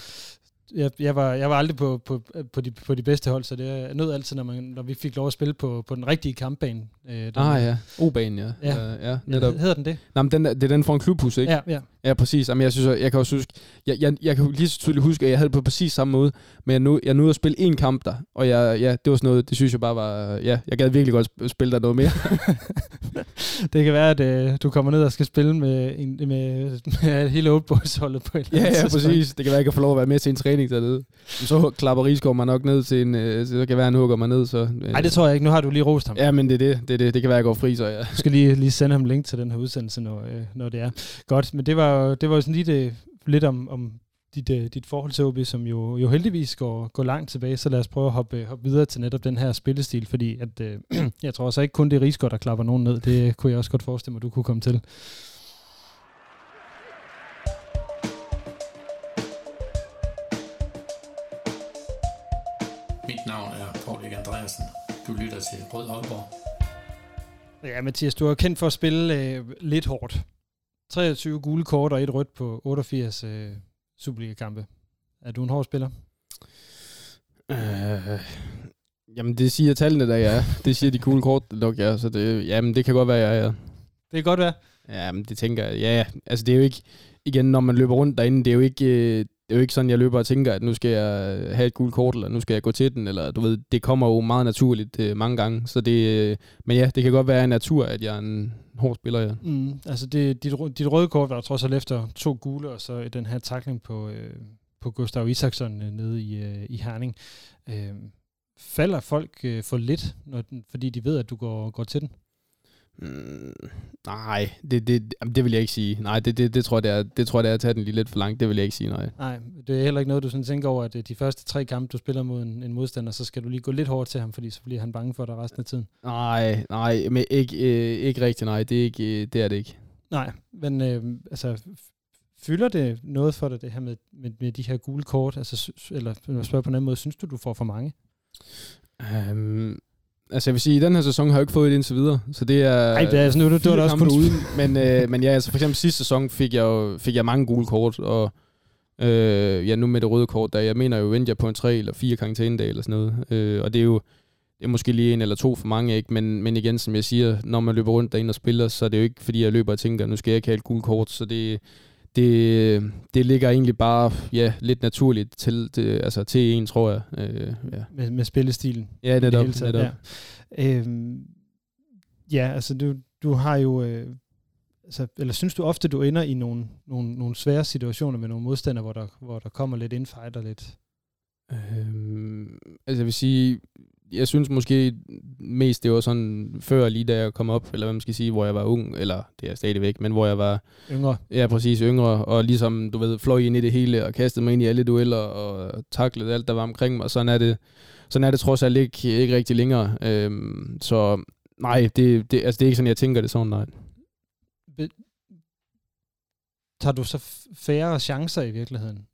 jeg, jeg, var, jeg var aldrig på, på, på, de, på de bedste hold, så det er nødt altid, når, man, når vi fik lov at spille på, på den rigtige kampbane. Øh, ah ja, O-banen, ja. Ja, uh, ja netop. hedder den det? Nej, men den, det er den fra en klubhus, ikke? Ja, ja. Ja, præcis. Jamen, jeg, synes, jeg, jeg kan også huske, jeg, jeg, jeg kan lige så tydeligt huske, at jeg havde det på præcis samme måde, men jeg, nu, jeg nåede at spille en kamp der, og jeg, ja, det var sådan noget, det synes jeg bare var, ja, jeg gad virkelig godt spille der noget mere. det kan være, at øh, du kommer ned og skal spille med, en, med, med hele Old Boys-holdet på et Ja, ja, præcis. Det kan være, at jeg kan få lov at være med til en træning dernede. Så klapper Rigsgaard mig nok ned til en, øh, så kan være, at han hugger mig ned. Så, Nej, øh. det tror jeg ikke. Nu har du lige rost ham. Ja, men det er det. Det, er det. det kan være, at jeg går fri, så ja. Du skal lige, lige sende ham link til den her udsendelse, når, øh, når det er. Godt, men det var, det var jo sådan lige det, lidt om, om dit, uh, dit forhold til OB, som jo, jo heldigvis går, går langt tilbage, så lad os prøve at hoppe, hoppe videre til netop den her spillestil, fordi at, uh, jeg tror også ikke kun det er Rigsgaard, der klapper nogen ned. Det kunne jeg også godt forestille mig, du kunne komme til. Mit navn er Paul Erik Andreasen. Du lytter til Rød Aalborg. Ja, Mathias, du er kendt for at spille uh, lidt hårdt. 23 gule kort og et rødt på 88 uh, Superliga-kampe. Er du en hård spiller? Øh, jamen, det siger tallene, der ja. Det siger de gule kort nok, ja. Så det, jamen, det kan godt være, ja, ja. Det kan godt være. Ja, men det tænker jeg, ja, altså det er jo ikke, igen, når man løber rundt derinde, det er jo ikke, øh, det er jo ikke sådan, jeg løber og tænker, at nu skal jeg øh, have et gult kort, eller nu skal jeg gå til den, eller du ved, det kommer jo meget naturligt øh, mange gange, så det, øh, men ja, det kan godt være en natur, at jeg er en hård spiller, ja. Mm, altså det, dit, dit røde kort var trods alt efter to gule, og så den her takling på, øh, på Gustav Isaksson øh, nede i, øh, i Herning. Øh, falder folk øh, for lidt, når den, fordi de ved, at du går, går til den? Mm, nej, det, det, det vil jeg ikke sige. Nej, det, det, det, tror jeg, det, er, det tror jeg, det er at tage den lige lidt for langt. Det vil jeg ikke sige, nej. Nej, det er heller ikke noget, du sådan tænker over, at øh, de første tre kampe, du spiller mod en, en modstander, så skal du lige gå lidt hårdt til ham, fordi så bliver han bange for dig resten af tiden. Nej, nej, men ikke, øh, ikke rigtigt, nej. Det er, ikke, øh, det er det ikke. Nej, men øh, altså, fylder det noget for dig, det her med, med, med de her gule kort? Altså, eller spørger på en anden måde, synes du, du får for mange? Um, Altså jeg vil sige, i den her sæson har jeg ikke fået det indtil videre, så det er... Ej, det er altså nu, det, det var da også kun... uden. Men, øh, men ja, altså for eksempel sidste sæson fik jeg, jo, fik jeg mange gule kort, og øh, ja, nu med det røde kort, der jeg mener jo, vendte jeg på en tre eller fire karantænedage eller sådan noget. Øh, og det er jo det er måske lige en eller to for mange, ikke? Men, men igen, som jeg siger, når man løber rundt derinde og spiller, så er det jo ikke, fordi jeg løber og tænker, nu skal jeg ikke have et gult kort, så det, det, det ligger egentlig bare ja, lidt naturligt til, det, altså til en, tror jeg. Øh, ja. med, med spillestilen. Ja, netop. Det netop. Ja. Øhm, ja, altså du, du har jo... Øh, altså, eller synes du ofte, du ender i nogle, nogle, nogle svære situationer med nogle modstandere, hvor der, hvor der kommer lidt infight og lidt... Øhm, altså jeg vil sige, jeg synes måske mest, det var sådan før lige da jeg kom op, eller hvad man skal sige, hvor jeg var ung, eller det er stadigvæk, men hvor jeg var... Yngre. Ja, præcis, yngre, og ligesom, du ved, fløj ind i det hele, og kastede mig ind i alle dueller, og taklede alt, der var omkring mig, sådan er det, sådan er det trods alt ikke, ikke rigtig længere. Øhm, så nej, det, det, altså, det er ikke sådan, jeg tænker det sådan, nej. Tager du så færre chancer i virkeligheden?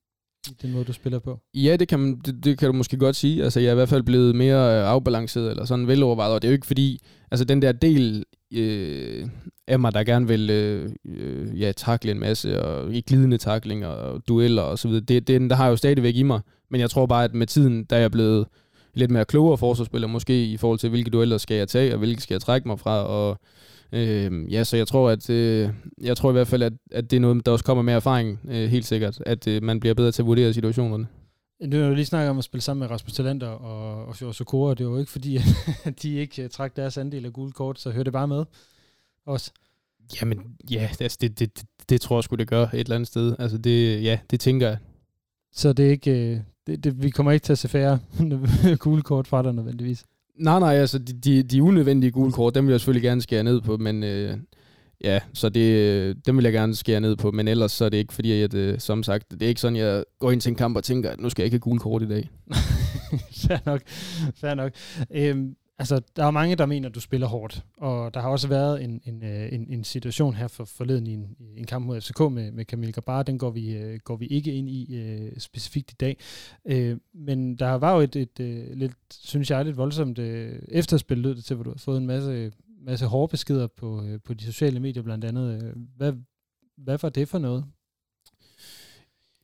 I den måde, du spiller på? Ja, det kan, man, det, det kan du måske godt sige. Altså, jeg er i hvert fald blevet mere øh, afbalanceret, eller sådan velovervejet, og det er jo ikke fordi, altså den der del øh, af mig, der gerne vil øh, øh ja, takle en masse, og i glidende takling og dueller og så videre, det, det, der har jeg jo stadigvæk i mig, men jeg tror bare, at med tiden, der er jeg blevet lidt mere klogere forsvarsspiller, måske i forhold til, hvilke dueller skal jeg tage, og hvilke skal jeg trække mig fra, og Øh, ja, så jeg tror, at øh, jeg tror i hvert fald, at, at det er noget, der også kommer med erfaring, øh, helt sikkert, at øh, man bliver bedre til at vurdere situationerne. Nu har jo lige snakket om at spille sammen med Rasmus Talenter og, og, og Sokora. Det var jo ikke fordi, at de ikke uh, trak deres andel af gule kort, så hør det bare med også. Jamen, ja, altså, det, det, det, det tror jeg skulle det gør et eller andet sted. Altså, det, ja, det tænker jeg. Så det er ikke, øh, det, det, vi kommer ikke til at se færre gule kort fra dig nødvendigvis? Nej, nej, altså de, de, de unødvendige gule kort, dem vil jeg selvfølgelig gerne skære ned på, men øh, ja, så det, øh, dem vil jeg gerne skære ned på, men ellers så er det ikke fordi, at øh, som sagt, det er ikke sådan, jeg går ind til en kamp og tænker, at nu skal jeg ikke have gule kort i dag. fair nok, fair nok. Øhm, altså, der er mange, der mener, at du spiller hårdt, og der har også været en, en, øh, en, en situation her for forleden i en, en kamp mod FCK med, med Camille Gabar, den går vi, øh, går vi ikke ind i øh, specifikt i dag. Øh, men der var jo et, et, et lidt, synes jeg, lidt voldsomt øh, efterspil, lød det til, hvor du har fået en masse, masse hårde beskeder på, øh, på de sociale medier blandt andet. Hvad, hvad var det for noget?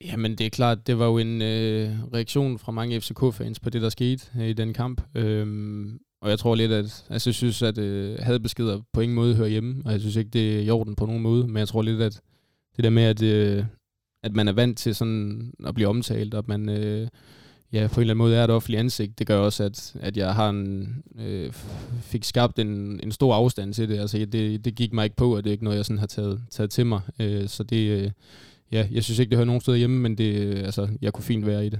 Jamen det er klart, det var jo en øh, reaktion fra mange FCK-fans på det, der skete øh, i den kamp. Øhm, og jeg tror lidt, at altså, jeg synes, at øh, hadbeskeder på ingen måde hører hjemme, og jeg synes ikke, det er i orden på nogen måde, men jeg tror lidt, at det der med, at, øh, at man er vant til sådan at blive omtalt, og at man øh, ja, på en eller anden måde er et offentligt ansigt, det gør også, at, at jeg har en, øh, fik skabt en, en stor afstand til det. Altså, det, det gik mig ikke på, og det er ikke noget, jeg sådan har taget, taget til mig. Øh, så det, øh, ja, jeg synes ikke, det hører nogen steder hjemme, men det, øh, altså, jeg kunne fint være i det.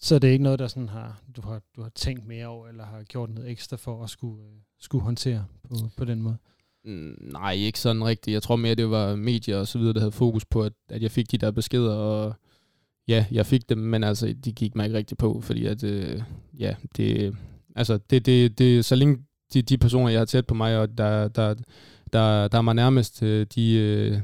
Så det er ikke noget, der sådan har, du, har, du har tænkt mere over, eller har gjort noget ekstra for at skulle, uh, skulle håndtere på, på den måde? Mm, nej, ikke sådan rigtigt. Jeg tror mere, det var medier og så videre, der havde fokus på, at, at jeg fik de der beskeder, og ja, jeg fik dem, men altså, de gik mig ikke rigtigt på, fordi at, øh, ja, det, altså, det, det, det, så længe de, de personer, jeg har tæt på mig, og der, der, der, der er mig nærmest, øh, de, øh,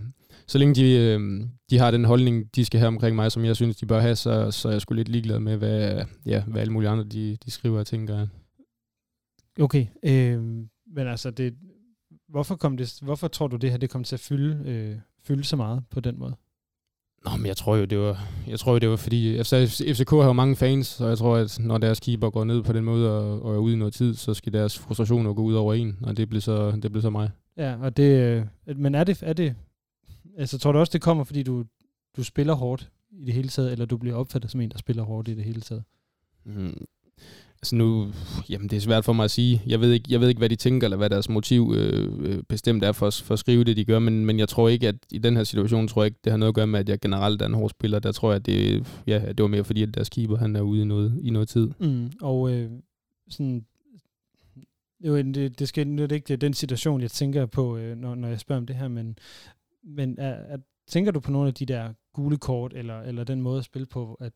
så længe de, øh, de har den holdning, de skal have omkring mig, som jeg synes, de bør have, så, så er jeg sgu lidt ligeglad med, hvad, ja, hvad alle mulige andre de, de skriver og tænker. Okay, øh, men altså, det, hvorfor, kom det, hvorfor tror du, det her det kom til at fylde, øh, fylde så meget på den måde? Nå, men jeg tror jo, det var, jeg tror jo, det var fordi, FCK har jo mange fans, så jeg tror, at når deres keeper går ned på den måde og, og er ude i noget tid, så skal deres frustrationer gå ud over en, og det blev så, det blev så mig. Ja, og det, øh, men er det, er det Altså, tror du også, det kommer, fordi du, du spiller hårdt i det hele taget, eller du bliver opfattet som en, der spiller hårdt i det hele taget? Mm. Altså nu, jamen det er svært for mig at sige. Jeg ved ikke, jeg ved ikke hvad de tænker, eller hvad deres motiv øh, øh, bestemt er for, for at skrive det, de gør, men, men jeg tror ikke, at i den her situation, tror jeg ikke, det har noget at gøre med, at jeg generelt er en hård spiller. Der tror jeg, at det, ja, det var mere fordi, at deres keeper, han er ude i noget, i noget tid. Mm, og øh, sådan, jo, det, det, skal, det er ikke den situation, jeg tænker på, øh, når, når jeg spørger om det her, men men er, er, tænker du på nogle af de der gule kort, eller, eller den måde at spille på, at,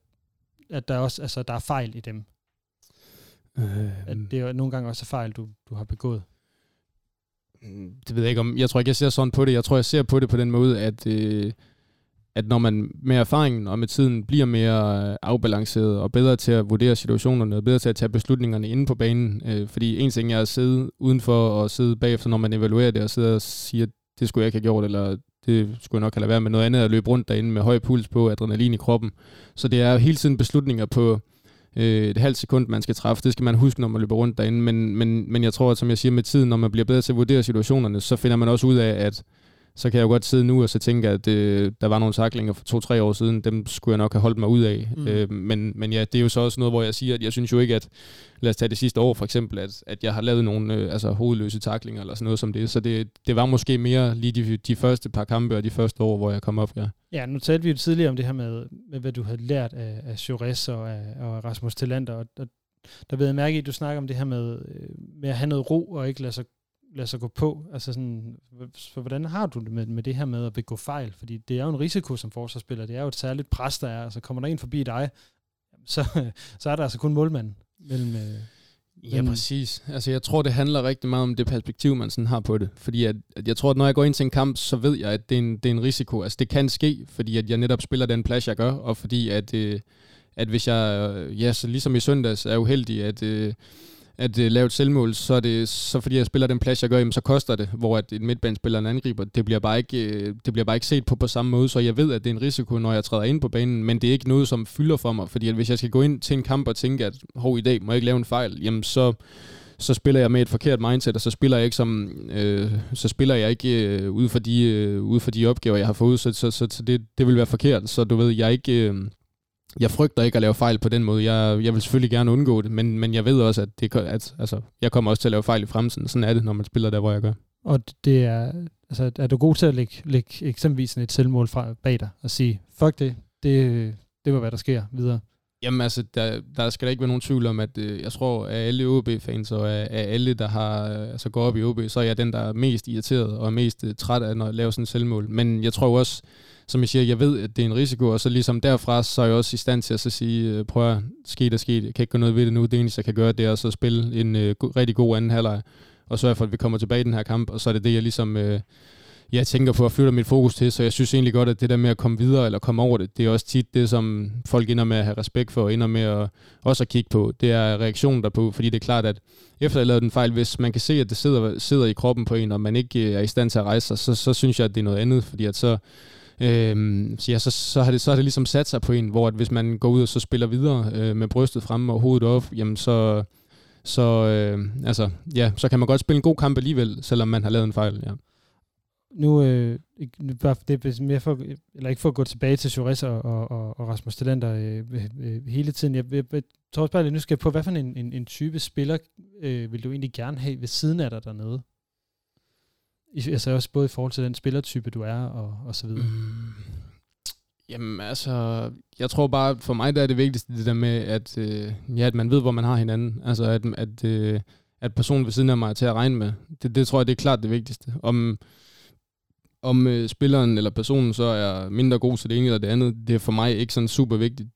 at der også altså, der er fejl i dem? Øh, at det er nogle gange også fejl, du, du har begået? Mm, det ved jeg ikke om. Jeg tror ikke, jeg ser sådan på det. Jeg tror, jeg ser på det på den måde, at, øh, at når man med erfaringen og med tiden bliver mere øh, afbalanceret og bedre til at vurdere situationerne og bedre til at tage beslutningerne inde på banen. Øh, fordi en ting er at sidde udenfor og sidde bagefter, når man evaluerer det og sidde og siger, det skulle jeg ikke have gjort, eller det skulle jeg nok have lade være med noget andet at løbe rundt derinde med høj puls på, adrenalin i kroppen. Så det er hele tiden beslutninger på øh, et halvt sekund, man skal træffe. Det skal man huske, når man løber rundt derinde. Men, men, men jeg tror, at som jeg siger med tiden, når man bliver bedre til at vurdere situationerne, så finder man også ud af, at så kan jeg jo godt sidde nu og så tænke, at øh, der var nogle taklinger for to-tre år siden, dem skulle jeg nok have holdt mig ud af. Mm. Øh, men, men ja, det er jo så også noget, hvor jeg siger, at jeg synes jo ikke, at lad os tage det sidste år for eksempel, at, at jeg har lavet nogle øh, altså, hovedløse taklinger eller sådan noget som det. Så det, det var måske mere lige de, de første par kampe og de første år, hvor jeg kom op, ja. Ja, nu talte vi jo tidligere om det her med, med hvad du havde lært af, af Jores og af og Rasmus Tillander, og, og der ved jeg mærke at du snakker om det her med, øh, med at have noget ro og ikke lade sig lade sig gå på? Altså sådan, for hvordan har du det med, med det her med at begå fejl? Fordi det er jo en risiko som forsvarsspiller. Det er jo et særligt pres, der er. Altså kommer der en forbi dig, så, så er der altså kun målmanden mellem... Øh, Ja, præcis. Altså, jeg tror, det handler rigtig meget om det perspektiv, man sådan har på det. Fordi at, at jeg tror, at når jeg går ind til en kamp, så ved jeg, at det er en, det er en risiko. Altså, det kan ske, fordi at jeg netop spiller den plads, jeg gør, og fordi at, øh, at hvis jeg, øh, ja, så ligesom i søndags, er uheldig, at, øh, at uh, lave et selvmål, så er det så fordi jeg spiller den plads, jeg gør, jamen, så koster det, hvor at en midtbanespiller en angriber, det bliver, bare ikke, uh, det bliver bare ikke set på på samme måde, så jeg ved, at det er en risiko, når jeg træder ind på banen, men det er ikke noget, som fylder for mig, fordi at hvis jeg skal gå ind til en kamp og tænke, at hov, i dag må jeg ikke lave en fejl, jamen så, så spiller jeg med et forkert mindset, og så spiller jeg ikke som, øh, så spiller jeg ikke øh, ud, for de, øh, ud for de opgaver, jeg har fået, så, så, så, så det, det vil være forkert, så du ved, jeg er ikke... Øh, jeg frygter ikke at lave fejl på den måde. Jeg, jeg vil selvfølgelig gerne undgå det, men, men jeg ved også, at, det, at altså, jeg kommer også til at lave fejl i fremtiden. Sådan er det, når man spiller der, hvor jeg gør. Og det er, altså, er du god til at lægge, lægge eksempelvis et selvmål fra, bag dig og sige, fuck det, det, det var hvad der sker videre? Jamen altså, der, der skal da ikke være nogen tvivl om, at øh, jeg tror, at alle OB-fans og af, af alle, der har øh, altså går op i OB, så er jeg den, der er mest irriteret og mest øh, træt af at lave sådan et selvmål. Men jeg tror også, som jeg siger, jeg ved, at det er en risiko, og så ligesom derfra, så er jeg også i stand til at så sige, øh, prøv at ske der ske, jeg kan ikke gøre noget ved det nu, det eneste, jeg kan gøre, det er at spille en øh, rigtig god anden halvleg, og sørge for, at vi kommer tilbage i den her kamp, og så er det det, jeg ligesom... Øh, jeg tænker på at flytte mit fokus til, så jeg synes egentlig godt, at det der med at komme videre eller komme over det, det er også tit det, som folk ender med at have respekt for, og ender med at også at kigge på. Det er reaktionen derpå, fordi det er klart, at efter at have den fejl, hvis man kan se, at det sidder, sidder i kroppen på en, og man ikke øh, er i stand til at rejse sig, så, så synes jeg, at det er noget andet, fordi at så, Øhm, så, ja, så, så, har det, så har det ligesom sat sig på en, hvor at hvis man går ud og så spiller videre øh, med brystet fremme og hovedet op, jamen så, så, øh, altså, ja, så kan man godt spille en god kamp alligevel, selvom man har lavet en fejl. Ja. Nu, øh, bare det er mere for, eller ikke for at gå tilbage til Jures og, og, og Rasmus Talenter øh, øh, øh, hele tiden. Jeg, jeg, jeg tror også bare lidt nysgerrig på, hvad for en, en, en type spiller øh, vil du egentlig gerne have ved siden af dig dernede? I, altså også både i forhold til den spillertype, du er, og, og så videre. Mm. Jamen altså, jeg tror bare, for mig der er det vigtigste det der med, at, øh, ja, at man ved, hvor man har hinanden. Altså at, at, øh, at personen ved siden af mig er til at regne med. Det, det tror jeg, det er klart det vigtigste. Om, om øh, spilleren eller personen så er mindre god til det ene eller det andet, det er for mig ikke sådan super vigtigt.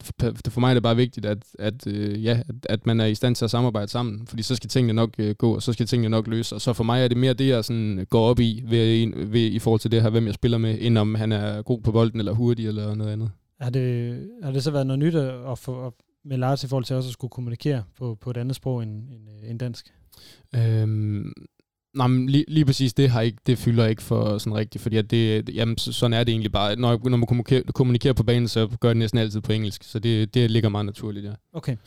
For mig er det bare vigtigt, at, at, øh, ja, at, at man er i stand til at samarbejde sammen, fordi så skal tingene nok øh, gå, og så skal tingene nok løse. Og så for mig er det mere det, jeg sådan går op i ved, ved, i forhold til det her, hvem jeg spiller med, end om han er god på bolden eller hurtig eller noget andet. Har det, har det så været noget nyt at få at, med Lars i forhold til også at skulle kommunikere på, på et andet sprog end, end, øh, end dansk? Øhm, Nej, men lige, lige præcis det har ikke, det fylder ikke for sådan rigtigt, fordi at det, jamen, sådan er det egentlig bare. Når, når man kommunikerer, kommunikerer på banen, så gør det næsten altid på engelsk, så det, det ligger meget naturligt, ja. Okay.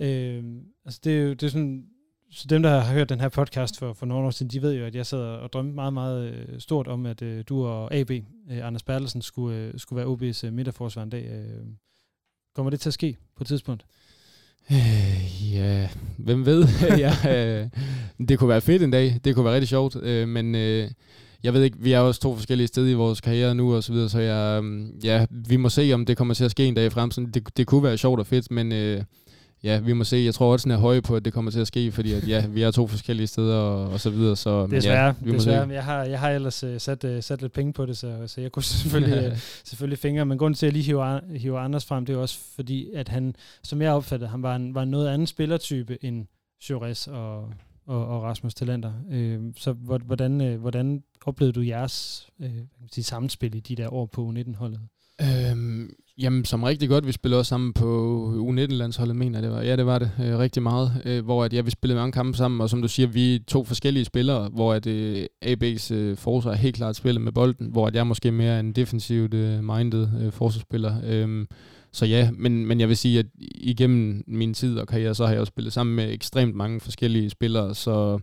Øh, altså det er jo det er sådan, så dem, der har hørt den her podcast for, for nogle år siden, de ved jo, at jeg sad og drømte meget, meget øh, stort om, at øh, du og AB, øh, Anders Bertelsen, skulle, øh, skulle være OB's øh, midterforsvar en dag. Øh, kommer det til at ske på et tidspunkt? Øh, ja, hvem ved? ja, øh, det kunne være fedt en dag. Det kunne være rigtig sjovt. Øh, men øh, jeg ved ikke, vi er også to forskellige steder i vores karriere nu og så videre, så jeg, øh, ja, vi må se, om det kommer til at ske en dag i fremtiden. Det, det kunne være sjovt og fedt, men øh, ja, vi må se. Jeg tror også, den er høj på, at det kommer til at ske, fordi at, ja, vi er to forskellige steder og, og så videre. Så, det svært. Ja, vi det er svært. Jeg har, jeg har ellers uh, sat, uh, sat lidt penge på det, så, så jeg kunne selvfølgelig, uh, selvfølgelig fingre. Men grunden til, at jeg lige hiver, hiver Anders frem, det er også fordi, at han, som jeg opfattede, han var en, var en noget anden spillertype end Jores og, og, og Rasmus Talenter. Uh, så hvordan, uh, hvordan oplevede du jeres uh, sige, sammenspil i de der år på U19-holdet? Øhm, jamen, som rigtig godt. Vi spillede også sammen på U19-landsholdet, mener jeg, det var. Ja, det var det øh, rigtig meget. Øh, hvor at, ja, vi spillede mange kampe sammen, og som du siger, vi er to forskellige spillere, hvor at øh, AB's øh, forsvar er helt klart spillet med bolden, hvor at jeg er måske mere en defensivt øh, minded øh, forsvarsspiller. Øh, så ja, men, men jeg vil sige, at igennem min tid og karriere, så har jeg også spillet sammen med ekstremt mange forskellige spillere, så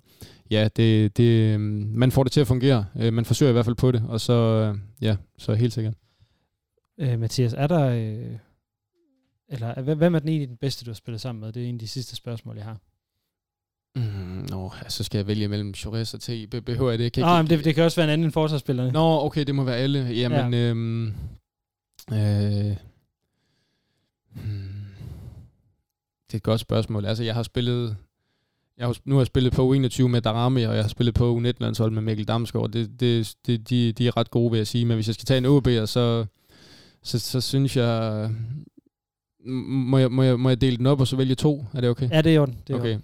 ja, det, det, øhm, man får det til at fungere. Øh, man forsøger i hvert fald på det, og så, øh, ja, så helt sikkert. Øh, Mathias, er der... Øh, eller hvem er den egentlig den bedste, du har spillet sammen med? Det er en af de sidste spørgsmål, jeg har. Mm, nå, så skal jeg vælge mellem Chores og T. Behøver jeg det? Kan Nå, men det, det kan også være en anden forsvarsspiller. Nå, okay, det må være alle. Jamen, ja. øhm, øh, hmm, det er et godt spørgsmål. Altså, jeg har spillet... Jeg har, nu har jeg spillet på U21 med Darami, og jeg har spillet på U19-landshold med Mikkel Damsgaard. Det, det, det, de, de er ret gode, vil jeg sige. Men hvis jeg skal tage en OB, så, så, så synes jeg... Må jeg, må, jeg, må jeg dele den op, og så vælge to? Er det okay? Ja, det er orden. Det er okay. Orden.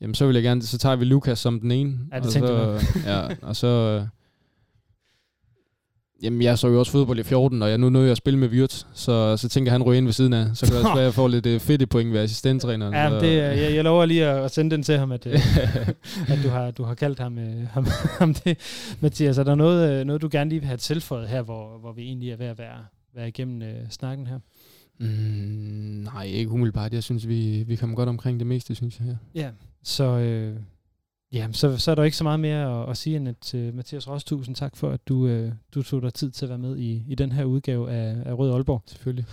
Jamen, så vil jeg gerne... Så tager vi Lukas som den ene. Ja, det og så, ja, og så Jamen, jeg så jo også fodbold i 14, og jeg nu jeg at spille med Vyrt, så, så tænker han ryge ind ved siden af. Så kan det også være, at jeg får lidt uh, fedt point ved assistenttræneren. Ja, det, jeg, jeg lover lige at sende den til ham, at, øh, at du, har, du har kaldt ham, ham, ham det. Mathias, er der noget, noget, du gerne lige vil have tilføjet her, hvor, hvor vi egentlig er ved at være, være igennem uh, snakken her? Mm, nej, ikke umiddelbart. Jeg synes, vi, vi kommer godt omkring det meste, synes jeg. Ja, ja så... Øh, Ja, så, så er der ikke så meget mere at, at sige end at uh, Mathias Ross, tusind tak for, at du, uh, du tog dig tid til at være med i, i den her udgave af, af Rød Aalborg. Selvfølgelig.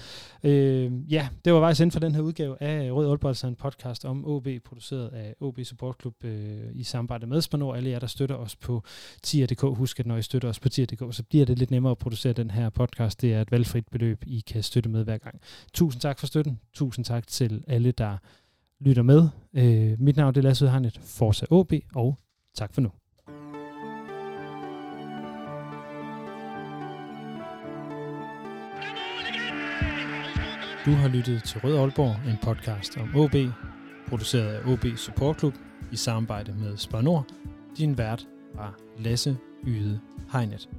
Uh, ja, det var vejs ind for den her udgave af Rød Aalborg, altså en podcast om OB, produceret af OB Support Club uh, i samarbejde med Spanor. Alle jer, der støtter os på tier.dk, husk at når I støtter os på tier.dk, så bliver det lidt nemmere at producere den her podcast. Det er et valgfrit beløb, I kan støtte med hver gang. Tusind tak for støtten. Tusind tak til alle, der lytter med. Øh, mit navn er Lasse Udharnet, Forza OB, og tak for nu. Du har lyttet til Rød Aalborg, en podcast om OB, produceret af OB Support Club i samarbejde med Spar Nord. Din vært var Lasse Yde Hegnet.